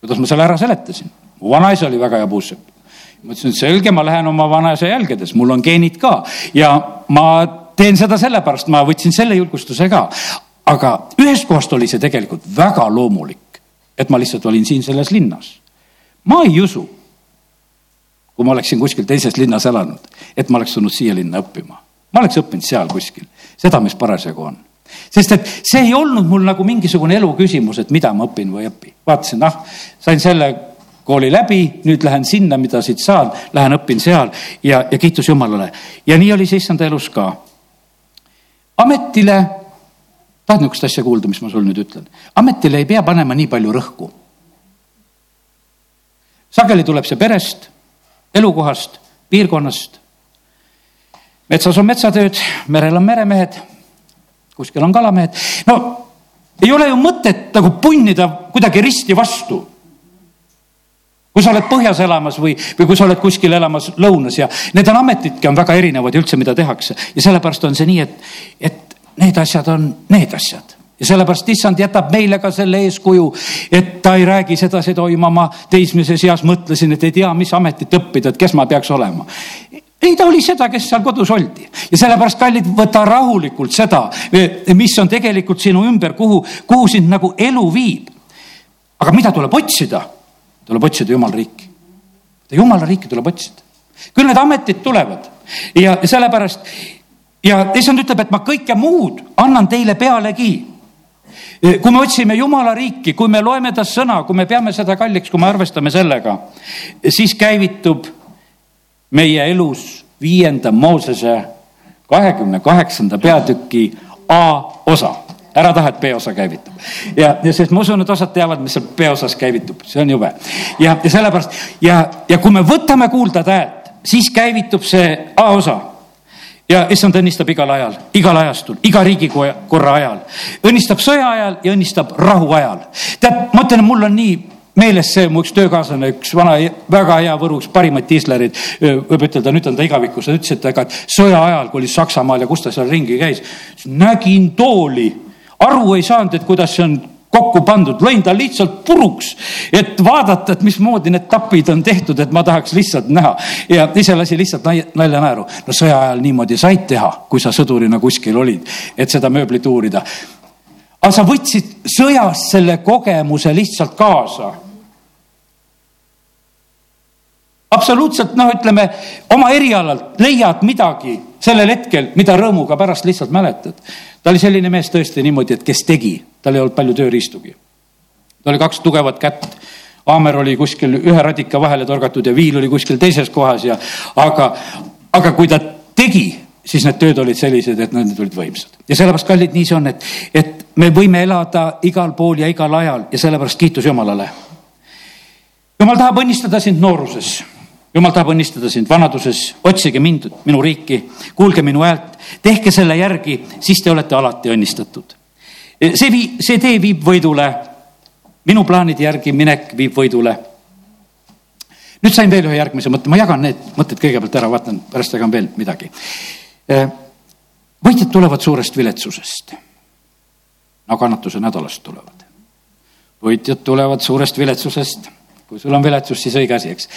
kuidas ma selle ära seletasin? mu vanaisa oli väga hea puussepp. ma ütlesin, et selge, ma lähen oma vanaisa jälgedes, mul on geenid ka ja ma teen seda sellepärast, ma võtsin selle julgustuse ka. Aga ühest kohast oli see tegelikult väga loomulik et ma lihtsalt olin siin selles linnas. ma ei usu, kui ma oleksin kuskil teises linnas elanud, et ma oleks tulnud siia linna õppima. ma oleks õppinud seal kuskil, seda, mis parasjagu on. sest et see ei olnud mul nagu mingisugune elu küsimus, et mida ma õpin või ei õpi. vaatasin, ah, sain selle kooli läbi, nüüd lähen sinna, mida siit saan, lähen õpin seal ja, ja kiitus Jumalale. ja nii oli see issanda elus ka. ametile tahad niisugust asja kuulda, mis ma sul nüüd ütlen? ametile ei pea panema nii palju rõhku. sageli tuleb see perest, elukohast, piirkonnast. metsas on metsatööd, merel on meremehed, kuskil on kalamehed. no ei ole ju mõtet nagu punnida kuidagi risti vastu kui sa oled põhjas elamas või, või kui sa oled kuskil elamas lõunas ja need on ametidki on väga erinevad ja üldse, mida tehakse ja sellepärast on see nii, et, et need asjad on need asjad ja sellepärast issand jätab meile ka selle eeskuju, et ta ei räägi sedasi toima, ma teismeses eas mõtlesin, et ei tea, mis ametit õppida, et kes ma peaks olema. ei, ta oli seda, kes seal kodus oldi ja sellepärast, kallid, võta rahulikult seda, mis on tegelikult sinu ümber, kuhu, kuhu sind nagu elu viib. aga mida tuleb otsida? tuleb otsida jumala riiki. jumala riiki tuleb otsida. küll need ametid tulevad ja sellepärast ja issand ütleb, et ma kõike muud annan teile pealegi. kui me otsime Jumala riiki, kui me loeme ta sõna, kui me peame seda kalliks, kui me arvestame sellega, siis käivitub meie elus viienda Moosese kahekümne kaheksanda peatüki A osa ära taha, et B-osa käivitub. ja, ja sest ma usun, et osad teavad, mis seal B-osas käivitub, see on jube. ja, ja sellepärast ja, ja kui me võtame kuulda häält, siis käivitub see A-osa ja issand õnnistab igal ajal, igal ajastul, iga riigikorra ajal. õnnistab sõja ajal ja õnnistab rahu ajal. tead, ma ütlen, mul on nii meeles see mu üks töökaaslane, üks vana, väga hea Võru, üks parimaid diislerid, võib ütelda, nüüd on ta igavikus, ta ütles, et aga sõja ajal, kui oli Saksamaal ja kus ta seal ringi käis, nägin tooli, aru ei saanud, et kuidas see on kokku pandud, lõin ta lihtsalt puruks, et vaadata, et mismoodi need tapid on tehtud, et ma tahaks lihtsalt näha. ja ise lasi lihtsalt nalja naeru. no sõja ajal niimoodi said teha, kui sa sõdurina kuskil olid, et seda mööblit uurida. aga sa võtsid sõjast selle kogemuse lihtsalt kaasa absoluutselt noh, ütleme oma erialalt leiad midagi sellel hetkel, mida rõõmuga pärast lihtsalt mäletad. ta oli selline mees tõesti niimoodi, et kes tegi, tal ei olnud palju tööriistugi. tal oli kaks tugevat kätt. haamer oli kuskil ühe radika vahele torgatud ja viil oli kuskil teises kohas ja aga, aga kui ta tegi, siis need tööd olid sellised, et need olid võimsad. ja sellepärast, kallid, nii see on, et, et me võime elada igal pool ja igal ajal ja sellepärast kiitus Jumalale. jumal tahab õnnistada sind nooruses jumal tahab õnnistada sind vanaduses, otsige mind, minu riiki, kuulge minu häält, tehke selle järgi, siis te olete alati õnnistatud. see vii-, see tee viib võidule. minu plaanide järgi minek viib võidule. nüüd sain veel ühe järgmise mõtte, ma jagan need mõtted kõigepealt ära, vaatan, pärast jagan veel midagi. võitjad tulevad suurest viletsusest. no kannatuse nädalast tulevad. võitjad tulevad suurest viletsusest. kui sul on viletsus, siis õige asi, eks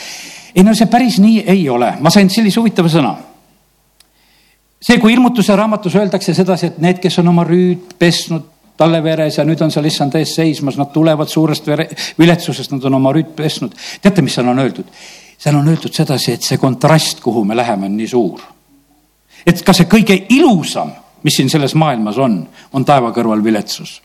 ei no see päris nii ei ole, ma sain sellise huvitava sõna. see, kui ilmutuse raamatus öeldakse sedasi, et need, kes on oma rüüd pesnud talle veres ja nüüd on seal issand ees seismas, nad tulevad suurest vere, viletsusest, nad on oma rüüd pesnud. teate, mis seal on öeldud? seal on öeldud sedasi, et see kontrast, kuhu me läheme, on nii suur. et ka see kõige ilusam, mis siin selles maailmas on, on taeva kõrval viletsus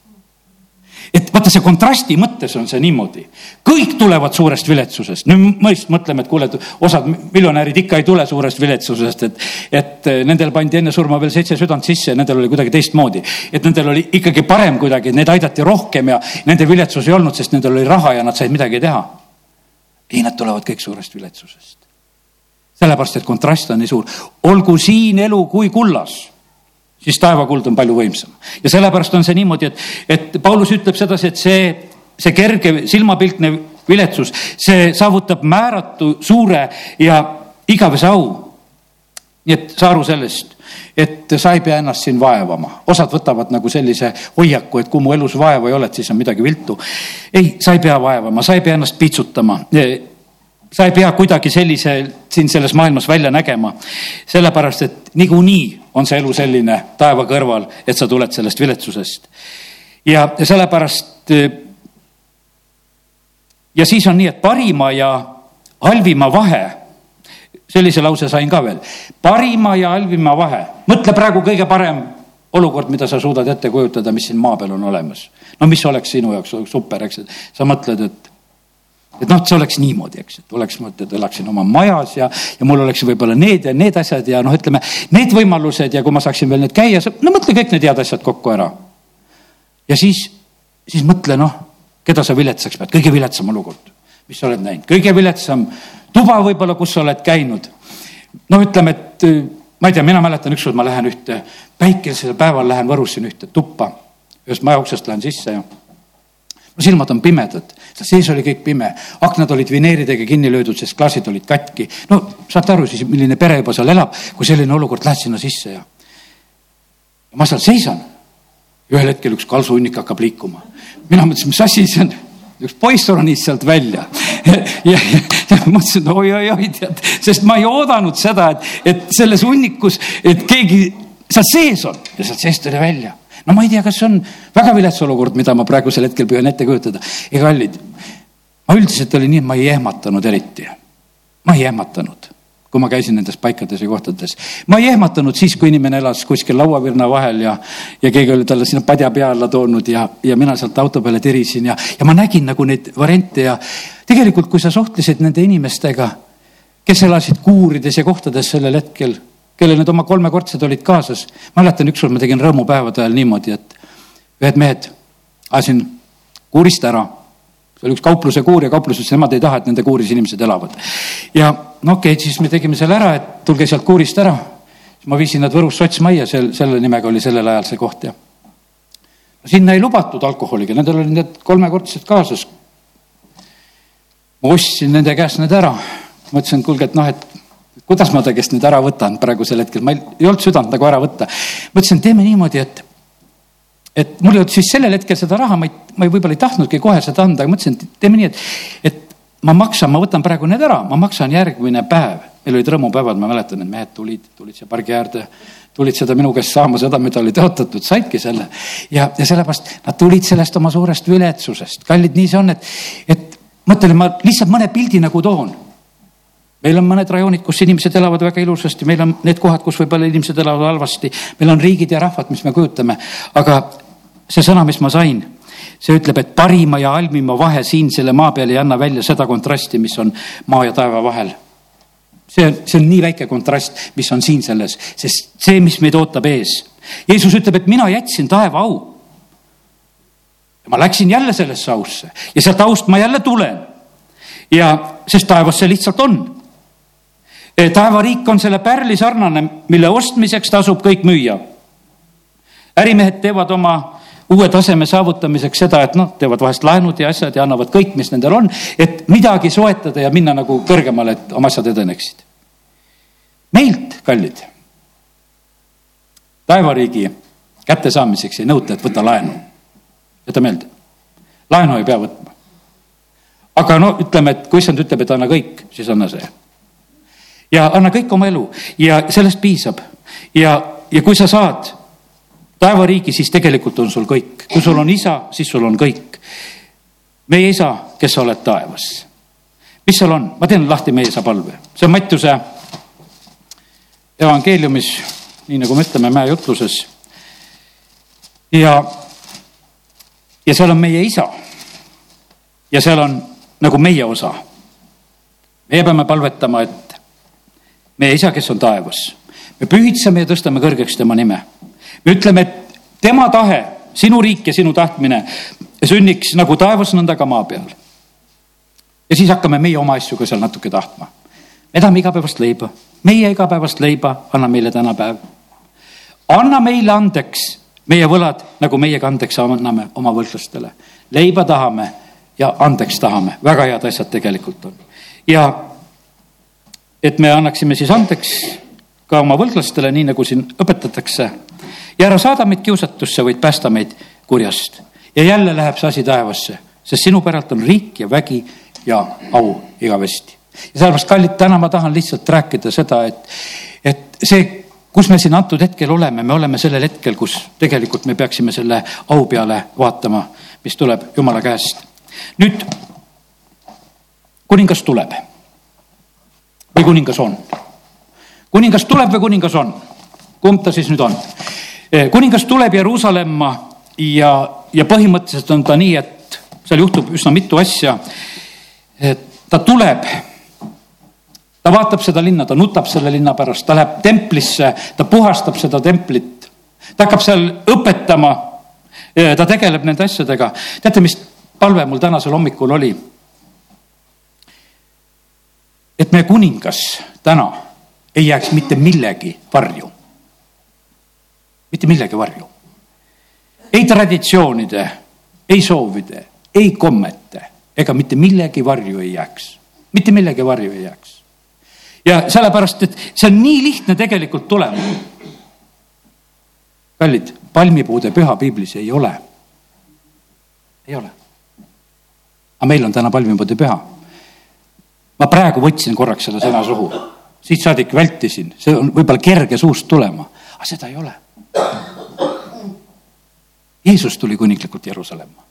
et vaata, see kontrasti mõttes on see niimoodi. kõik tulevad suurest viletsusest. nüüd me just mõtleme, et kuule, et osad miljonärid ikka ei tule suurest viletsusest, et, et nendel pandi enne surma veel seitse südant sisse ja nendel oli kuidagi teistmoodi. et nendel oli ikkagi parem kuidagi, neid aidati rohkem ja nende viletsus ei olnud, sest nendel oli raha ja nad said midagi teha. ei, nad tulevad kõik suurest viletsusest. sellepärast, et kontrast on nii suur. olgu siin elu kui kullas siis taevakuld on palju võimsam. ja sellepärast on see niimoodi, et, et Paulus ütleb sedasi, et see, see kerge silmapiltne viletsus, see saavutab määratu suure ja igavese au. nii et saa aru sellest, et sa ei pea ennast siin vaevama. osad võtavad nagu sellise hoiaku, et kui mu elus vaeva ei ole, et siis on midagi viltu. ei, sa ei pea vaevama, sa ei pea ennast piitsutama sa ei pea kuidagi sellise siin selles maailmas välja nägema. sellepärast, et niikuinii on see elu selline taeva kõrval, et sa tuled sellest viletsusest. ja, sellepärast. ja siis on nii, et parima ja halvima vahe, sellise lause sain ka veel, parima ja halvima vahe, mõtle praegu kõige parem olukord, mida sa suudad ette kujutada, mis siin maa peal on olemas. no mis oleks sinu jaoks super, eks, sa mõtled, et et noh, et see oleks niimoodi, eks, et oleks, et elaksin oma majas ja, ja mul oleks võib-olla need ja need asjad ja noh, ütleme need võimalused ja kui ma saaksin veel need käia, no mõtle kõik need head asjad kokku ära. ja siis, siis mõtle noh, keda sa viletsaks pead, kõige viletsam olukord, mis sa oled näinud, kõige viletsam tuba võib-olla, kus sa oled käinud. no ütleme, et ma ei tea, mina mäletan ükskord ma lähen ühte päikesel päeval lähen Võrus siin ühte tuppa, ühest maja uksest lähen sisse ja silmad on pimedad, sees oli kõik pime, aknad olid vineeridega kinni löödud, sest klaasid olid katki. no saate aru siis, milline pere juba seal elab, kui selline olukord, lähed sinna sisse ja. ma seal seisan ühel hetkel üks kalsuhunnik hakkab liikuma. mina mõtlesin, mis asi see on üks poiss ronis sealt välja ja, ja, mõtlesin oi-oi-oi, tead, sest ma ei oodanud seda, et, et selles hunnikus, et keegi seal sees on ja sealt seest tuli välja no ma ei tea, kas see on väga vilets olukord, mida ma praegusel hetkel püüan ette kujutada. ja kallid, ma üldiselt oli nii, et ma ei ehmatanud eriti. ma ei ehmatanud, kui ma käisin nendes paikades ja kohtades. ma ei ehmatanud siis, kui inimene elas kuskil lauavirna vahel ja, ja keegi oli talle sinna padja pea alla toonud ja, ja mina sealt auto peale tirisin ja, ja ma nägin nagu neid variante ja tegelikult, kui sa suhtlesid nende inimestega, kes elasid kuurides ja kohtades sellel hetkel kellel need oma kolmekordsed olid kaasas. mäletan, ükskord ma tegin rõõmupäevade ajal niimoodi, et ühed mehed ajasin kuurist ära. see oli üks kaupluse kuur ja kauplus ütles, nemad ei taha, et nende kuuris inimesed elavad. ja no okei okay,, siis me tegime selle ära, et tulge sealt kuurist ära. siis ma viisin nad Võrus sotsmajja, sel, selle nimega oli sellel ajal see koht ja. sinna ei lubatud alkoholiga, nendel olid need kolmekordsed kaasas. ma ostsin nende käest need ära, mõtlesin, et kuulge, et noh, et kuidas ma ta käest nüüd ära võtan praegusel hetkel, ma ei, ei olnud südant nagu ära võtta. mõtlesin, teeme niimoodi, et, et mul ei olnud siis sellel hetkel seda raha, ma ei, ma ei, võib-olla ei tahtnudki kohe seda anda, aga mõtlesin, et teeme nii, et, et ma maksan, ma võtan praegu need ära, ma maksan järgmine päev. meil olid rõõmupäevad, ma mäletan, et mehed tulid, tulid siia pargi äärde, tulid seda minu käest saama, seda, mida oli tõotatud, saidki selle. ja, ja sellepärast nad tulid sellest oma suurest viletsusest, kallid, nii see on, et, et mõtlen, ma lihtsalt mõne pildi nagu toon meil on mõned rajoonid, kus inimesed elavad väga ilusasti, meil on need kohad, kus võib-olla inimesed elavad halvasti. meil on riigid ja rahvad, mis me kujutame, aga see sõna, mis ma sain, see ütleb, et parima ja halvima vahe siin selle maa peal ei anna välja seda kontrasti, mis on maa ja taeva vahel. see on, see on nii väike kontrast, mis on siin selles, sest see, mis meid ootab ees. Jeesus ütleb, et mina jätsin taeva au. ma läksin jälle sellesse ausse ja sealt aust ma jälle tulen. ja, sest taevas see lihtsalt on taevariik on selle pärli sarnane, mille ostmiseks tasub kõik müüa. ärimehed teevad oma uue taseme saavutamiseks seda, et noh, teevad vahest laenud ja asjad ja annavad kõik, mis nendel on, et midagi soetada ja minna nagu kõrgemale, et oma asjad edeneksid. meilt, kallid, taevariigi kättesaamiseks ei nõuta, et võta laenu. jäta meelde, laenu ei pea võtma. aga no ütleme, et kui issand ütleb, et anna kõik, siis anna see ja anna kõik oma elu ja sellest piisab. ja, ja kui sa saad taevariigi, siis tegelikult on sul kõik. kui sul on isa, siis sul on kõik. meie isa, kes sa oled taevas. mis seal on? ma teen lahti meie isa palve. see on Mattiuse evangeeliumis, nii nagu me ütleme mäejutluses. ja, ja seal on meie isa. ja seal on nagu meie osa. meie peame palvetama, et meie isa, kes on taevas, me pühitseme ja tõstame kõrgeks tema nime me ütleme, et tema tahe, sinu riik ja sinu tahtmine sünniks nagu taevas, nõnda ka maa peal. ja siis hakkame meie oma asju ka seal natuke tahtma. me tahame igapäevast leiba, meie igapäevast leiba, anna meile täna päev. anna meile andeks meie võlad, nagu meie ka andeks anname oma võlglastele. leiba tahame ja andeks tahame, väga head asjad tegelikult on. ja et me annaksime siis andeks ka oma võlglastele, nii nagu siin õpetatakse ja ära saada meid kiusatusse, vaid päästa meid kurjast. ja jälle läheb see asi taevasse, sest sinu päralt on riik ja vägi ja au igavesti. ja sellepärast, kallid, täna ma tahan lihtsalt rääkida seda, et, et see, kus me siin antud hetkel oleme, me oleme sellel hetkel, kus tegelikult me peaksime selle au peale vaatama, mis tuleb Jumala käest. nüüd kuningas tuleb või kuningas on? kuningas tuleb või kuningas on? kumb ta siis nüüd on? Eh, kuningas tuleb Jeruusalemma ja, ja põhimõtteliselt on ta nii, et seal juhtub üsna mitu asja. ta tuleb, ta vaatab seda linna, ta nutab selle linna pärast, ta läheb templisse, ta puhastab seda templit. ta hakkab seal õpetama. Eh, ta tegeleb nende asjadega. teate, mis palve mul tänasel hommikul oli? Et meie kuningas täna ei jääks mitte millegi varju mitte millegi varju. ei traditsioonide, ei soovide, ei kommete ega mitte millegi varju ei jääks. mitte millegi varju ei jääks. ja sellepärast, et see on nii lihtne tegelikult tulema. kallid, palmipuude püha piiblis ei ole. ei ole. aga meil on täna palmipuude püha. Ma praegu võtsin korraks selle sõna suhu, siit saadik vältisin, see on võib-olla kerge suust tulema, aga seda ei ole Jeesus tuli kuninglikult Jeruusalemma.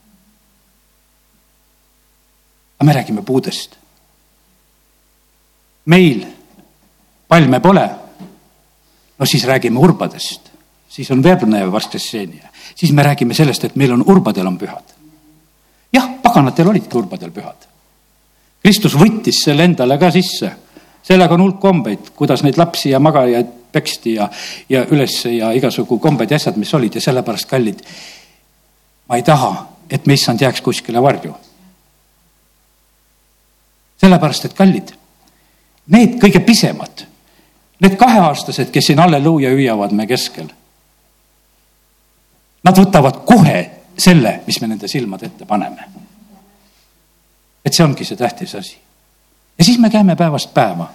aga me räägime puudest. meil palme pole. no siis räägime urbadest, siis on verbnev varstesseenia, siis me räägime sellest, et meil on urbadel on pühad. jah, paganatel olidki urbadel pühad. Kristus võttis selle endale ka sisse, sellega on hulk kombeid, kuidas neid lapsi ja magajaid peksti ja, ja üles ja igasugu kombed ja asjad, mis olid ja sellepärast kallid. ma ei taha, et me issand jääks kuskile varju. sellepärast, et kallid, need kõige pisemad, need kaheaastased, kes siin halleluuja hüüavad me keskel. Nad võtavad kohe selle, mis me nende silmade ette paneme. Et see ongi see tähtis asi. ja siis me käime päevast päeva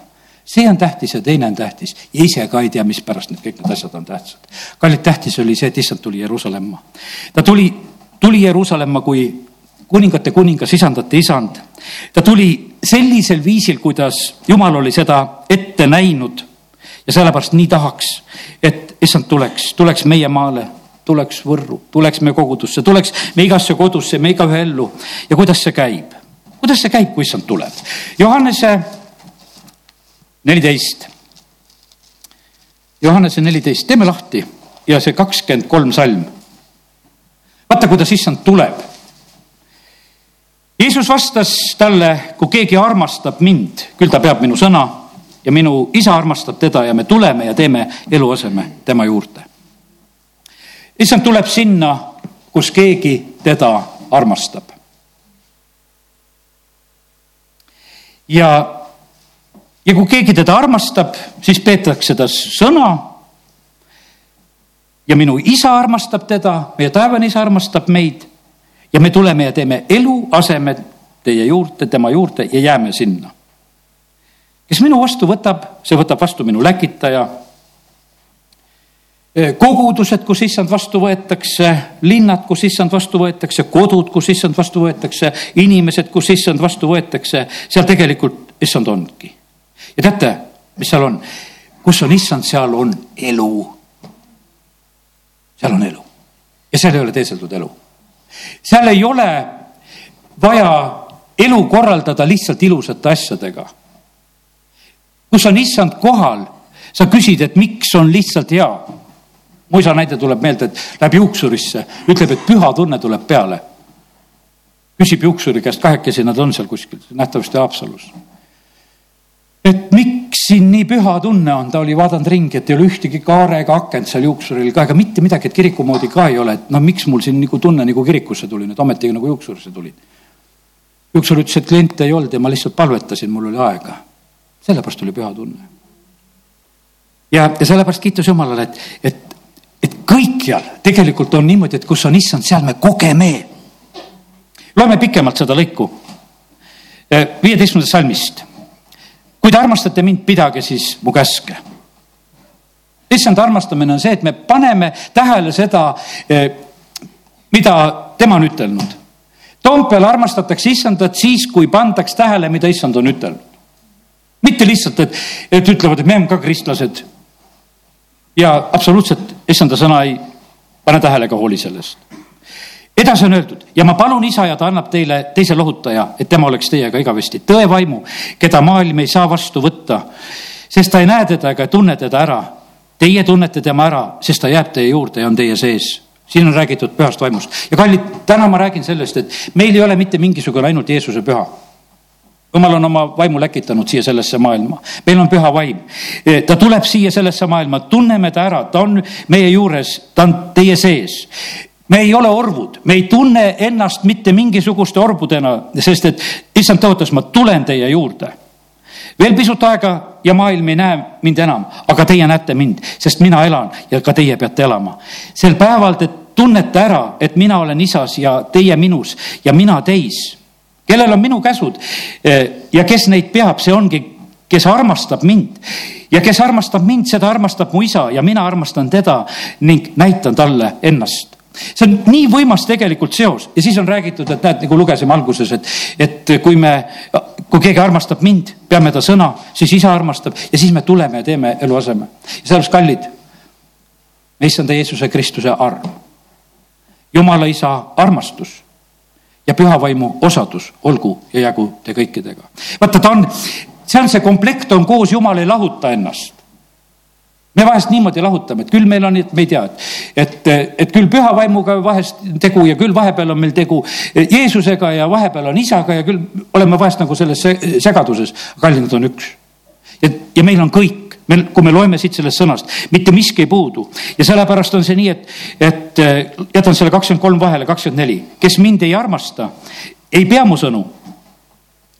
see on tähtis ja teine on tähtis ja ise ka ei tea, mispärast need kõik need asjad on tähtsad. kallid, tähtis oli see, et issand tuli Jeruusalemma. ta tuli, tuli Jeruusalemma kui kuningate kuningas, isandate isand. ta tuli sellisel viisil, kuidas Jumal oli seda ette näinud. ja sellepärast nii tahaks, et issand tuleks, tuleks meie maale, tuleks Võrru, tuleks meie kogudusse, tuleks me igasse kodusse, me igaühe ellu. ja kuidas see käib? Kuidas see käib, kui issand tuleb? Johannese neliteist. Johannese neliteist, teeme lahti ja see kakskümmend kolm salm. vaata, kuidas issand tuleb. Jeesus vastas talle, kui keegi armastab mind, küll ta peab minu sõna ja minu isa armastab teda ja me tuleme ja teeme eluaseme tema juurde. issand tuleb sinna, kus keegi teda armastab. Ja ja kui keegi teda armastab, siis peetakse ta sõna. ja minu isa armastab teda, meie taevane isa armastab meid ja me tuleme ja teeme eluaseme teie juurde, tema juurde ja jääme sinna. kes minu vastu võtab, see võtab vastu minu läkitaja. Kogudused, kus issand vastu võetakse, linnad, kus issand vastu võetakse, kodud, kus issand vastu võetakse, inimesed, kus issand vastu võetakse, seal tegelikult issand ongi ja teate, mis seal on? kus on issand, seal on elu. seal on elu ja seal ei ole teeseldud elu. seal ei ole vaja elu korraldada lihtsalt ilusate asjadega. kus on issand kohal, sa küsid, et miks on lihtsalt hea. Mu isa näide tuleb meelde, et läheb juuksurisse, ütleb, et püha tunne tuleb peale. küsib juuksuri käest, kahekesi nad on seal kuskil, nähtavasti Haapsalus et miks siin nii püha tunne on, ta oli vaadanud ringi, et ei ole ühtegi kaare ega akent seal juuksuril ka ega mitte midagi, et kiriku moodi ka ei ole, et no miks mul siin nagu tunne nagu kirikusse tulin, et ometigi nagu juuksurisse tulin. juuksur ütles, et kliente ei olnud ja ma lihtsalt palvetasin, mul oli aega. sellepärast oli püha tunne. ja, ja sellepärast kiitus Jumalale, et, et kõikjal tegelikult on niimoodi, et kus on issand, seal me kogeme. loeme pikemalt seda lõiku viieteistkümnendast salmist kui te armastate mind, pidage siis mu käske. issand armastamine on see, et me paneme tähele seda, eh, mida tema on ütelnud. Toompeal armastatakse issandat siis, kui pandaks tähele, mida issand on ütelnud. mitte lihtsalt, et, et ütlevad, et me oleme ka kristlased. ja absoluutselt issanda sõna ei pane tähele ega hooli sellest edasi on öeldud ja ma palun isa ja ta annab teile teise lohutaja, et tema oleks teiega igavesti, tõe vaimu, keda maailm ei saa vastu võtta, sest ta ei näe teda ega tunne teda ära. Teie tunnete tema ära, sest ta jääb teie juurde ja on teie sees. siin on räägitud pühast vaimust ja kallid, täna ma räägin sellest, et meil ei ole mitte mingisugune ainult Jeesuse püha jumal on oma vaimu läkitanud siia sellesse maailma, meil on püha vaim. ta tuleb siia sellesse maailma, tunneme ta ära, ta on meie juures, ta on teie sees me ei ole orvud, me ei tunne ennast mitte mingisuguste orbudena, sest et issand tõotas, ma tulen teie juurde. veel pisut aega ja maailm ei näe mind enam, aga teie näete mind, sest mina elan ja ka teie peate elama. sel päeval te tunnete ära, et mina olen isas ja teie minus ja mina teis. Kellel on minu käsud? Ja kes neid peab, see ongi, kes armastab mind. Ja kes armastab mind, seda armastab mu isa ja mina armastan teda ning näitan talle ennast. See on nii võimas tegelikult seos. Ja siis on räägitud, et näed, nagu lugesime alguses, et, et kui me, kui keegi armastab mind, peame ta sõna, siis isa armastab ja siis me tuleme ja teeme eluaseme. ja sellepärast, kallid, me issanda Jeesuse Kristuse arm, Jumala isa armastus ja püha vaimu osadus olgu ja jäägu te kõikidega. vaata, ta on, see on see komplekt on koos, Jumal ei lahuta ennast me vahest niimoodi lahutame, et küll meil on, et me ei tea, et, et, et küll püha vaimuga vahest tegu ja küll vahepeal on meil tegu Jeesusega ja vahepeal on isaga ja küll oleme vahest nagu selles segaduses. kallid, nad on üks. ja, ja meil on kõik, meil, kui me loeme siit sellest sõnast, mitte miski ei puudu ja sellepärast on see nii, et, et jätan selle kakskümmend kolm vahele, kakskümmend neli, kes mind ei armasta, ei pea mu sõnu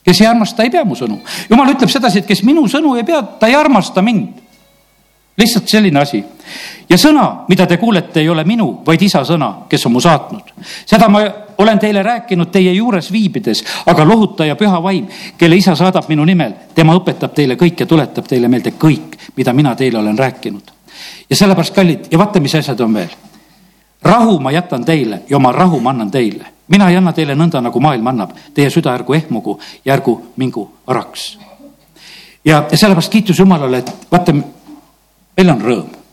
kes ei armasta, ei pea mu sõnu. jumal ütleb sedasi, et kes minu sõnu ei pea, ta ei armasta mind lihtsalt selline asi. ja sõna, mida te kuulete, ei ole minu, vaid isa sõna, kes on mu saatnud. seda ma olen teile rääkinud teie juures viibides, aga lohutaja püha vaim, kelle isa saadab minu nimel, tema õpetab teile kõik ja tuletab teile meelde kõik, mida mina teile olen rääkinud. ja sellepärast, kallid, ja vaata, mis asjad on veel. rahu ma jätan teile ja oma rahu ma annan teile. mina ei anna teile nõnda, nagu maailm annab. Teie süda ärgu ehmugu ja ärgu mingu araks. ja, ja sellepärast kiitus Jumalale, et vaata meil on rõõm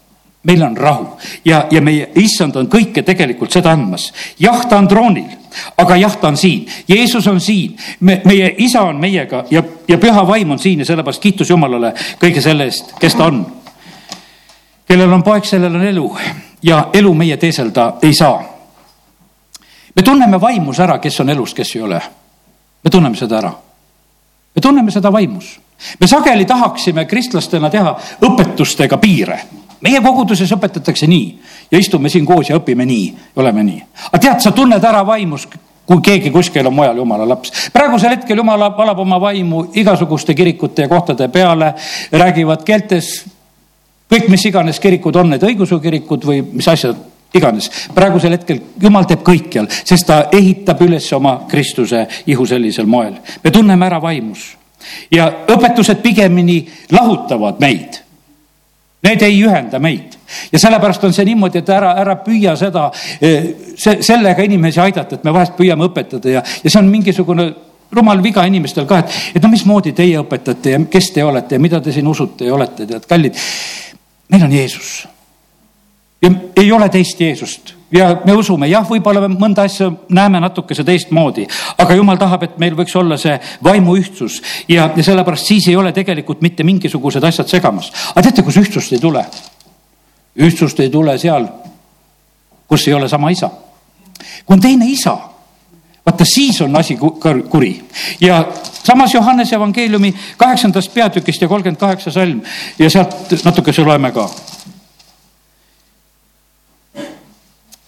meil on rahu ja, ja meie issand on kõike tegelikult seda andmas. jah, ta on troonil, aga jah, ta on siin, Jeesus on siin, me, meie isa on meiega ja, ja püha vaim on siin ja sellepärast kiitus Jumalale kõige selle eest, kes ta on. kellel on poeg, sellel on elu ja elu meie teeselda ei saa. me tunneme vaimus ära, kes on elus, kes ei ole. me tunneme seda ära. me tunneme seda vaimus me sageli tahaksime kristlastena teha õpetustega piire. Meie koguduses õpetatakse nii ja istume siin koos ja õpime nii, oleme nii. aga tead, sa tunned ära vaimus, kui keegi kuskil on mujal jumala laps. praegusel hetkel jumal valab oma vaimu igasuguste kirikute ja kohtade peale, räägivad keeltes, kõik, mis iganes kirikud on, need õigeusu kirikud või mis asjad iganes. praegusel hetkel jumal teeb kõikjal, sest ta ehitab üles oma Kristuse ihu sellisel moel. me tunneme ära vaimus ja õpetused pigemini lahutavad meid. Need ei ühenda meid ja sellepärast on see niimoodi, et ära, ära püüa seda, eh, see, sellega inimesi aidata, et me vahest püüame õpetada ja, ja see on mingisugune rumal viga inimestel ka, et, et no mismoodi teie õpetate ja kes te olete ja mida te siin usute ja olete, tead, kallid. meil on Jeesus. ja ei ole teist Jeesust ja me usume, jah, võib-olla mõnda asja näeme natukese teistmoodi, aga jumal tahab, et meil võiks olla see vaimuühtsus ja, ja sellepärast siis ei ole tegelikult mitte mingisugused asjad segamas. aga teate, kus ühtsust ei tule? ühtsust ei tule seal, kus ei ole sama isa. kui on teine isa, vaata siis on asi kuri ja samas Johannese evangeeliumi kaheksandast peatükist ja kolmkümmend kaheksa salm ja sealt natukese loeme ka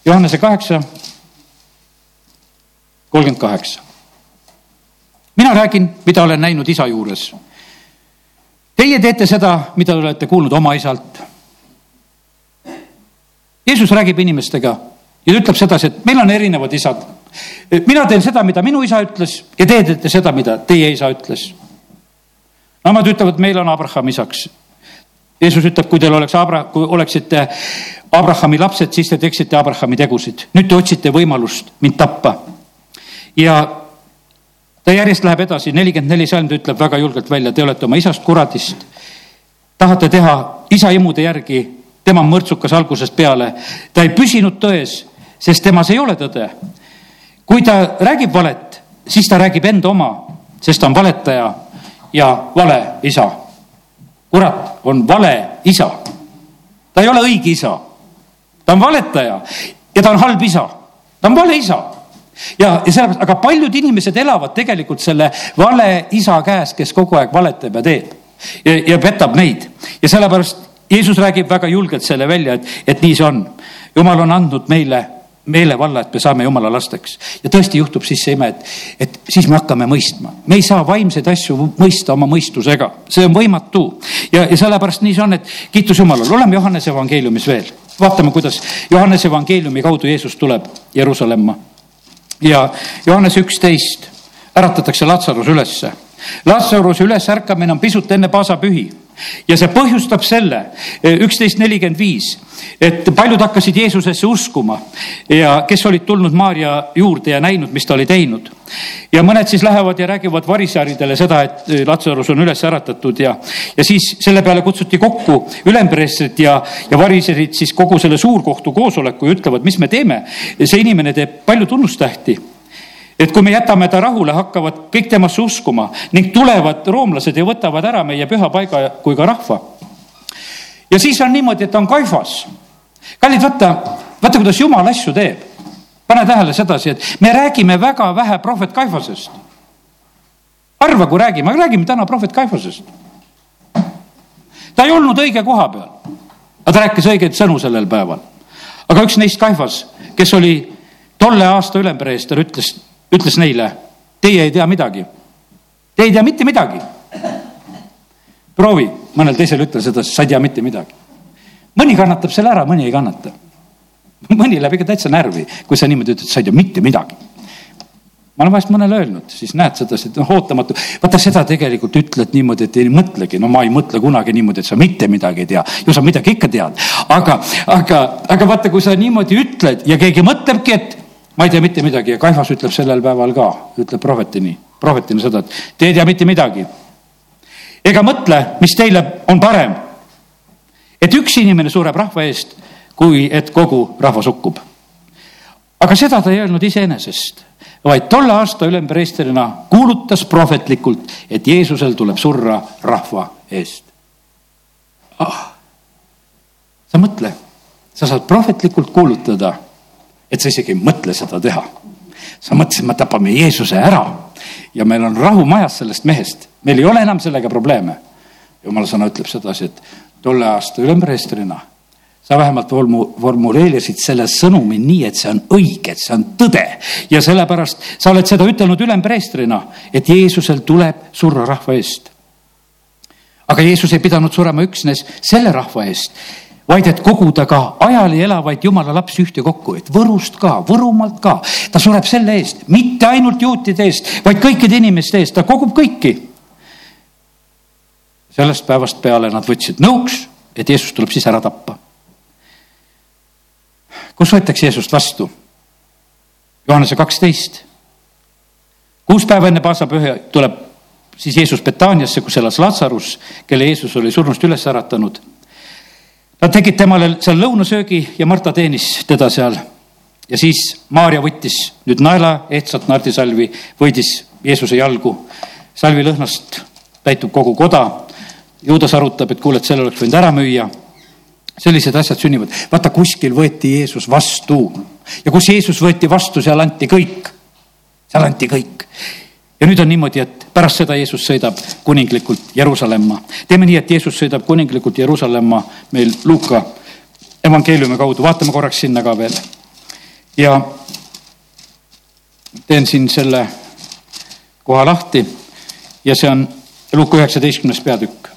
Johannese kaheksa, kolmkümmend kaheksa. mina räägin, mida olen näinud isa juures. Teie teete seda, mida te olete kuulnud oma isalt. Jeesus räägib inimestega ja ütleb sedasi, et meil on erinevad isad. mina teen seda, mida minu isa ütles ja teie teete seda, mida teie isa ütles. Nemad ütlevad, meil on Abraham isaks. Jeesus ütleb, kui teil oleks Abra-, kui oleksite Abrahami lapsed, siis te teeksite Abrahami tegusid. nüüd te otsite võimalust mind tappa. ja ta järjest läheb edasi, nelikümmend neli salm, ta ütleb väga julgelt välja, te olete oma isast kuradist. tahate teha isa imude järgi, tema on mõrtsukas algusest peale. ta ei püsinud tões, sest temas ei ole tõde. kui ta räägib valet, siis ta räägib enda oma, sest ta on valetaja ja vale isa. kurat on vale isa. ta ei ole õige isa ta on valetaja ja ta on halb isa, ta on vale isa ja, ja sellepärast, aga paljud inimesed elavad tegelikult selle vale isa käes, kes kogu aeg valetab ja teeb ja, ja petab neid ja sellepärast Jeesus räägib väga julgelt selle välja, et, et nii see on. jumal on andnud meile meelevalla, et me saame jumala lasteks. ja tõesti juhtub siis see ime, et, et siis me hakkame mõistma. me ei saa vaimseid asju mõista oma mõistusega, see on võimatu. ja, ja sellepärast nii see on, et kiitus Jumalale, oleme Johannese evangeeliumis veel vaatame, kuidas Johannese evangeeliumi kaudu Jeesus tuleb Jeruusalemma. ja Johannese üksteist äratatakse Latsarus ülesse. Latsaruse ülesärkamine on pisut enne paasapühi ja see põhjustab selle, eh, üksteist nelikümmend viis, et paljud hakkasid Jeesusesse uskuma ja kes olid tulnud Maarja juurde ja näinud, mis ta oli teinud. ja mõned siis lähevad ja räägivad varisaridele seda, et eh, Latsarus on üles äratatud ja, ja siis selle peale kutsuti kokku ülempreestrid ja, ja variserid siis kogu selle suurkohtu koosoleku ja ütlevad, mis me teeme. see inimene teeb palju tunnustähti et kui me jätame ta rahule, hakkavad kõik temasse uskuma ning tulevad roomlased ja võtavad ära meie püha paiga kui ka rahva. ja siis on niimoodi, et on kaifas. kallid, vaata, vaata, kuidas jumal asju teeb. pane tähele sedasi, et me räägime väga vähe prohvet Kaifasest. harva, kui räägime, aga räägime täna prohvet Kaifasest. ta ei olnud õige koha peal, aga ta rääkis õigeid sõnu sellel päeval. aga üks neist Kaifas, kes oli tolle aasta ülempreester, ütles ütles neile, teie ei tea midagi. Te ei tea mitte midagi. proovi, mõnel teisel ütle seda, sa ei tea mitte midagi. mõni kannatab selle ära, mõni ei kannata. mõni läheb ikka täitsa närvi, kui sa niimoodi ütled, sa ei tea mitte midagi ma olen vahest mõnele öelnud, siis näed sedasi, et noh, ootamatu. vaata seda tegelikult ütled niimoodi, et ei mõtlegi, no ma ei mõtle kunagi niimoodi, et sa mitte midagi ei tea. ju sa midagi ikka tead, aga, aga, aga vaata, kui sa niimoodi ütled ja keegi mõtlebki, et ma ei tea mitte midagi ja Kaifas ütleb sellel päeval ka, ütleb prohvetini, prohvetina seda, et te ei tea mitte midagi. ega mõtle, mis teile on parem. et üks inimene sureb rahva eest, kui et kogu rahvas hukkub. aga seda ta ei öelnud iseenesest, vaid tolle aasta ülempreestrina kuulutas prohvetlikult, et Jeesusel tuleb surra rahva eest ah.. sa mõtle, sa saad prohvetlikult kuulutada et sa isegi ei mõtle seda teha. sa mõtlesid, me tapame Jeesuse ära ja meil on rahu majas sellest mehest, meil ei ole enam sellega probleeme. jumala sõna ütleb sedasi, et tolle aasta ülempreestrina sa vähemalt vormu-, formuleerisid selle sõnumi nii, et see on õige, et see on tõde. ja sellepärast sa oled seda ütelnud ülempreestrina, et Jeesusel tuleb surra rahva eest. aga Jeesus ei pidanud surema üksnes selle rahva eest vaid et koguda ka ajali elavaid jumala lapsi ühtekokku, et Võrust ka, Võrumaalt ka. ta sureb selle eest, mitte ainult juutide eest, vaid kõikide inimeste eest, ta kogub kõiki. sellest päevast peale nad võtsid nõuks, et Jeesus tuleb siis ära tappa. kus võetakse Jeesust vastu? Johannese kaksteist. kuus päeva enne paasapüha tuleb siis Jeesus Betaaniasse, kus elas Lazarus, kelle Jeesus oli surnust üles äratanud. Nad tegid temale seal lõunasöögi ja Marta teenis teda seal. ja siis Maarja võttis nüüd naela ehtsat nardisalvi, võidis Jeesuse jalgu. salvi lõhnast täitub kogu koda. Juudas arutab, et kuule, et selle oleks võinud ära müüa. sellised asjad sünnivad. vaata, kuskil võeti Jeesus vastu ja kus Jeesus võeti vastu, seal anti kõik. seal anti kõik ja nüüd on niimoodi, et pärast seda Jeesus sõidab kuninglikult Jeruusalemma. teeme nii, et Jeesus sõidab kuninglikult Jeruusalemma meil Luuka evangeeliumi kaudu, vaatame korraks sinna ka veel. ja teen siin selle koha lahti ja see on Luuka üheksateistkümnes peatükk.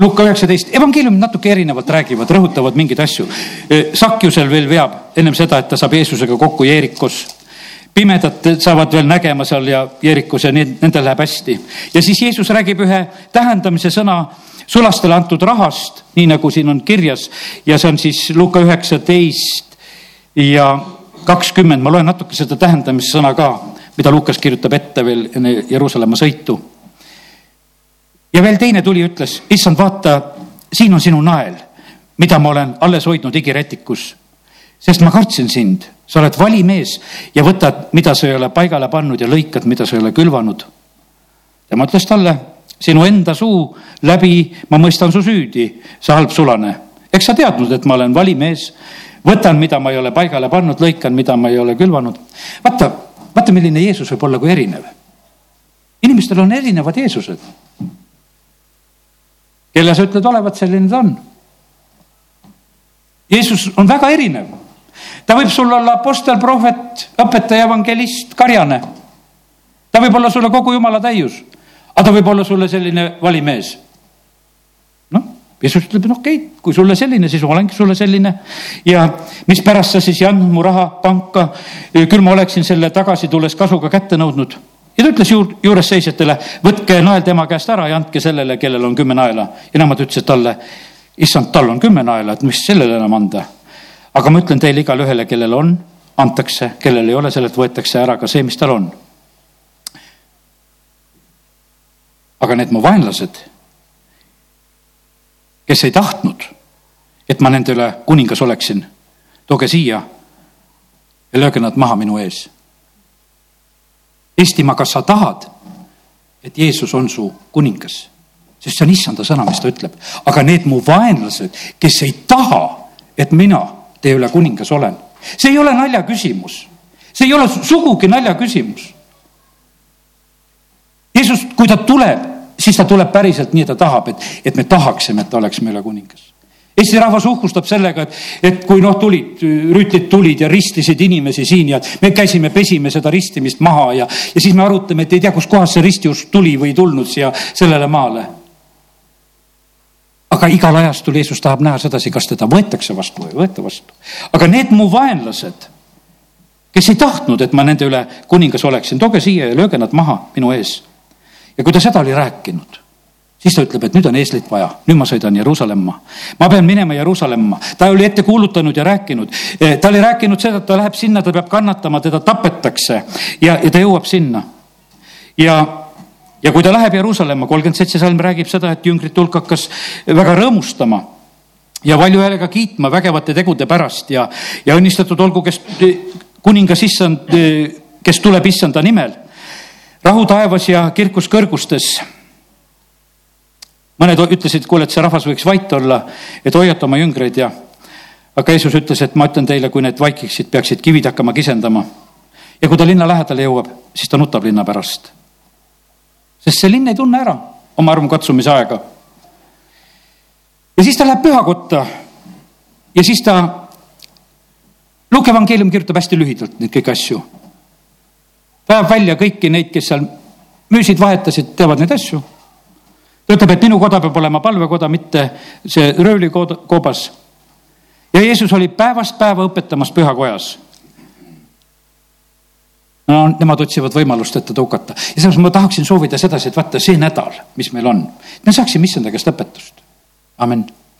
Luuka üheksateist, evangeeliumid natuke erinevalt räägivad, rõhutavad mingeid asju. Sakjusel veel veab ennem seda, et ta saab Jeesusega kokku Jeerikos pimedad saavad veel nägema seal ja Jeerikus ja need, nendel läheb hästi. ja siis Jeesus räägib ühe tähendamise sõna sulastele antud rahast, nii nagu siin on kirjas ja see on siis Luka üheksateist ja kakskümmend, ma loen natuke seda tähendamissõna ka, mida Lukas kirjutab ette veel enne Jeruusalemma sõitu. ja veel teine tuli, ütles, issand, vaata, siin on sinu nael, mida ma olen alles hoidnud igirätikus, sest ma kartsin sind sa oled valimees ja võtad, mida sa ei ole paigale pannud ja lõikad, mida sa ei ole külvanud. tema ütles talle, sinu enda suu läbi ma mõistan su süüdi, sa halb sulane. eks sa teadnud, et ma olen valimees, võtan, mida ma ei ole paigale pannud, lõikan, mida ma ei ole külvanud. vaata, vaata, milline Jeesus võib olla kui erinev. inimestel on erinevad Jeesused. kelle sa ütled olevat, selline ta on. Jeesus on väga erinev ta võib sul olla apostel, prohvet, õpetaja, evangelist, karjane. ta võib olla sulle kogu jumala täius, aga ta võib olla sulle selline valimees. noh, Jeesus ütleb, no okei okay,, kui sulle selline, siis ma olengi sulle selline ja mispärast sa siis ei andnud mu raha panka, küll ma oleksin selle tagasi tulles kasuga kätte nõudnud ja ta ütles juur, juures seisjatele, võtke nael tema käest ära ja andke sellele, kellel on kümme naela. ja nemad ütlesid talle, issand, tal on kümme naela, et mis sellele enam anda aga ma ütlen teile igale ühele, kellel on, antakse, kellel ei ole, sellelt võetakse ära ka see, mis tal on. aga need mu vaenlased, kes ei tahtnud, et ma nende üle kuningas oleksin, tooge siia ja lööge nad maha minu ees. Eestimaa, kas sa tahad, et Jeesus on su kuningas? sest see on issanda sõna, mis ta ütleb. aga need mu vaenlased, kes ei taha, et mina teie üle kuningas olen. see ei ole naljaküsimus, see ei ole sugugi naljaküsimus. Jeesus, kui ta tuleb, siis ta tuleb päriselt nii, ta tahab, et, et me tahaksime, et ta oleks meile kuningas. Eesti rahvas uhkustab sellega, et, et kui noh, tulid, rüütlid tulid ja ristisid inimesi siin ja me käisime, pesime seda ristimist maha ja, ja siis me arutame, et ei tea, kustkohast see ristiusk tuli või tulnud siia sellele maale aga igal ajastul Jeesus tahab näha sedasi, kas teda võetakse vastu või ei võeta vastu. aga need mu vaenlased, kes ei tahtnud, et ma nende üle kuningas oleksin, tooge siia ja lööge nad maha minu ees. ja kui ta seda oli rääkinud, siis ta ütleb, et nüüd on eeslit vaja, nüüd ma sõidan Jeruusalemma. ma pean minema Jeruusalemma, ta oli ette kuulutanud ja rääkinud. E, ta oli rääkinud seda, et ta läheb sinna, ta peab kannatama, teda tapetakse ja, ja ta jõuab sinna. ja ja kui ta läheb Jeruusalemma, kolmkümmend seitse salm räägib seda, et jüngrite hulk hakkas väga rõõmustama ja valju häälega kiitma vägevate tegude pärast ja, ja õnnistatud olgu, kes kuningas issand, kes tuleb issanda nimel. rahu taevas ja kirkus kõrgustes. mõned ütlesid, kuule, et see rahvas võiks vait olla, et hoiata oma jüngreid ja aga Jeesus ütles, et ma ütlen teile, kui need vaikiksid, peaksid kivid hakkama kisendama. ja kui ta linna lähedale jõuab, siis ta nutab linna pärast sest see linn ei tunne ära oma armukatsumise aega. ja siis ta läheb pühakotta ja siis ta, Luuke evangeelium kirjutab hästi lühidalt neid kõiki asju. ta ajab välja kõiki neid, kes seal müüsid, vahetasid, teevad neid asju. ta ütleb, et minu koda peab olema palvekoda, mitte see röövlikoobas. ja Jeesus oli päevast päeva õpetamas pühakojas no nemad otsivad võimalust, et teda hukata. ja sellepärast ma tahaksin soovida sedasi, et vaata see nädal, mis meil on, me saaksime issanda käest õpetust. amin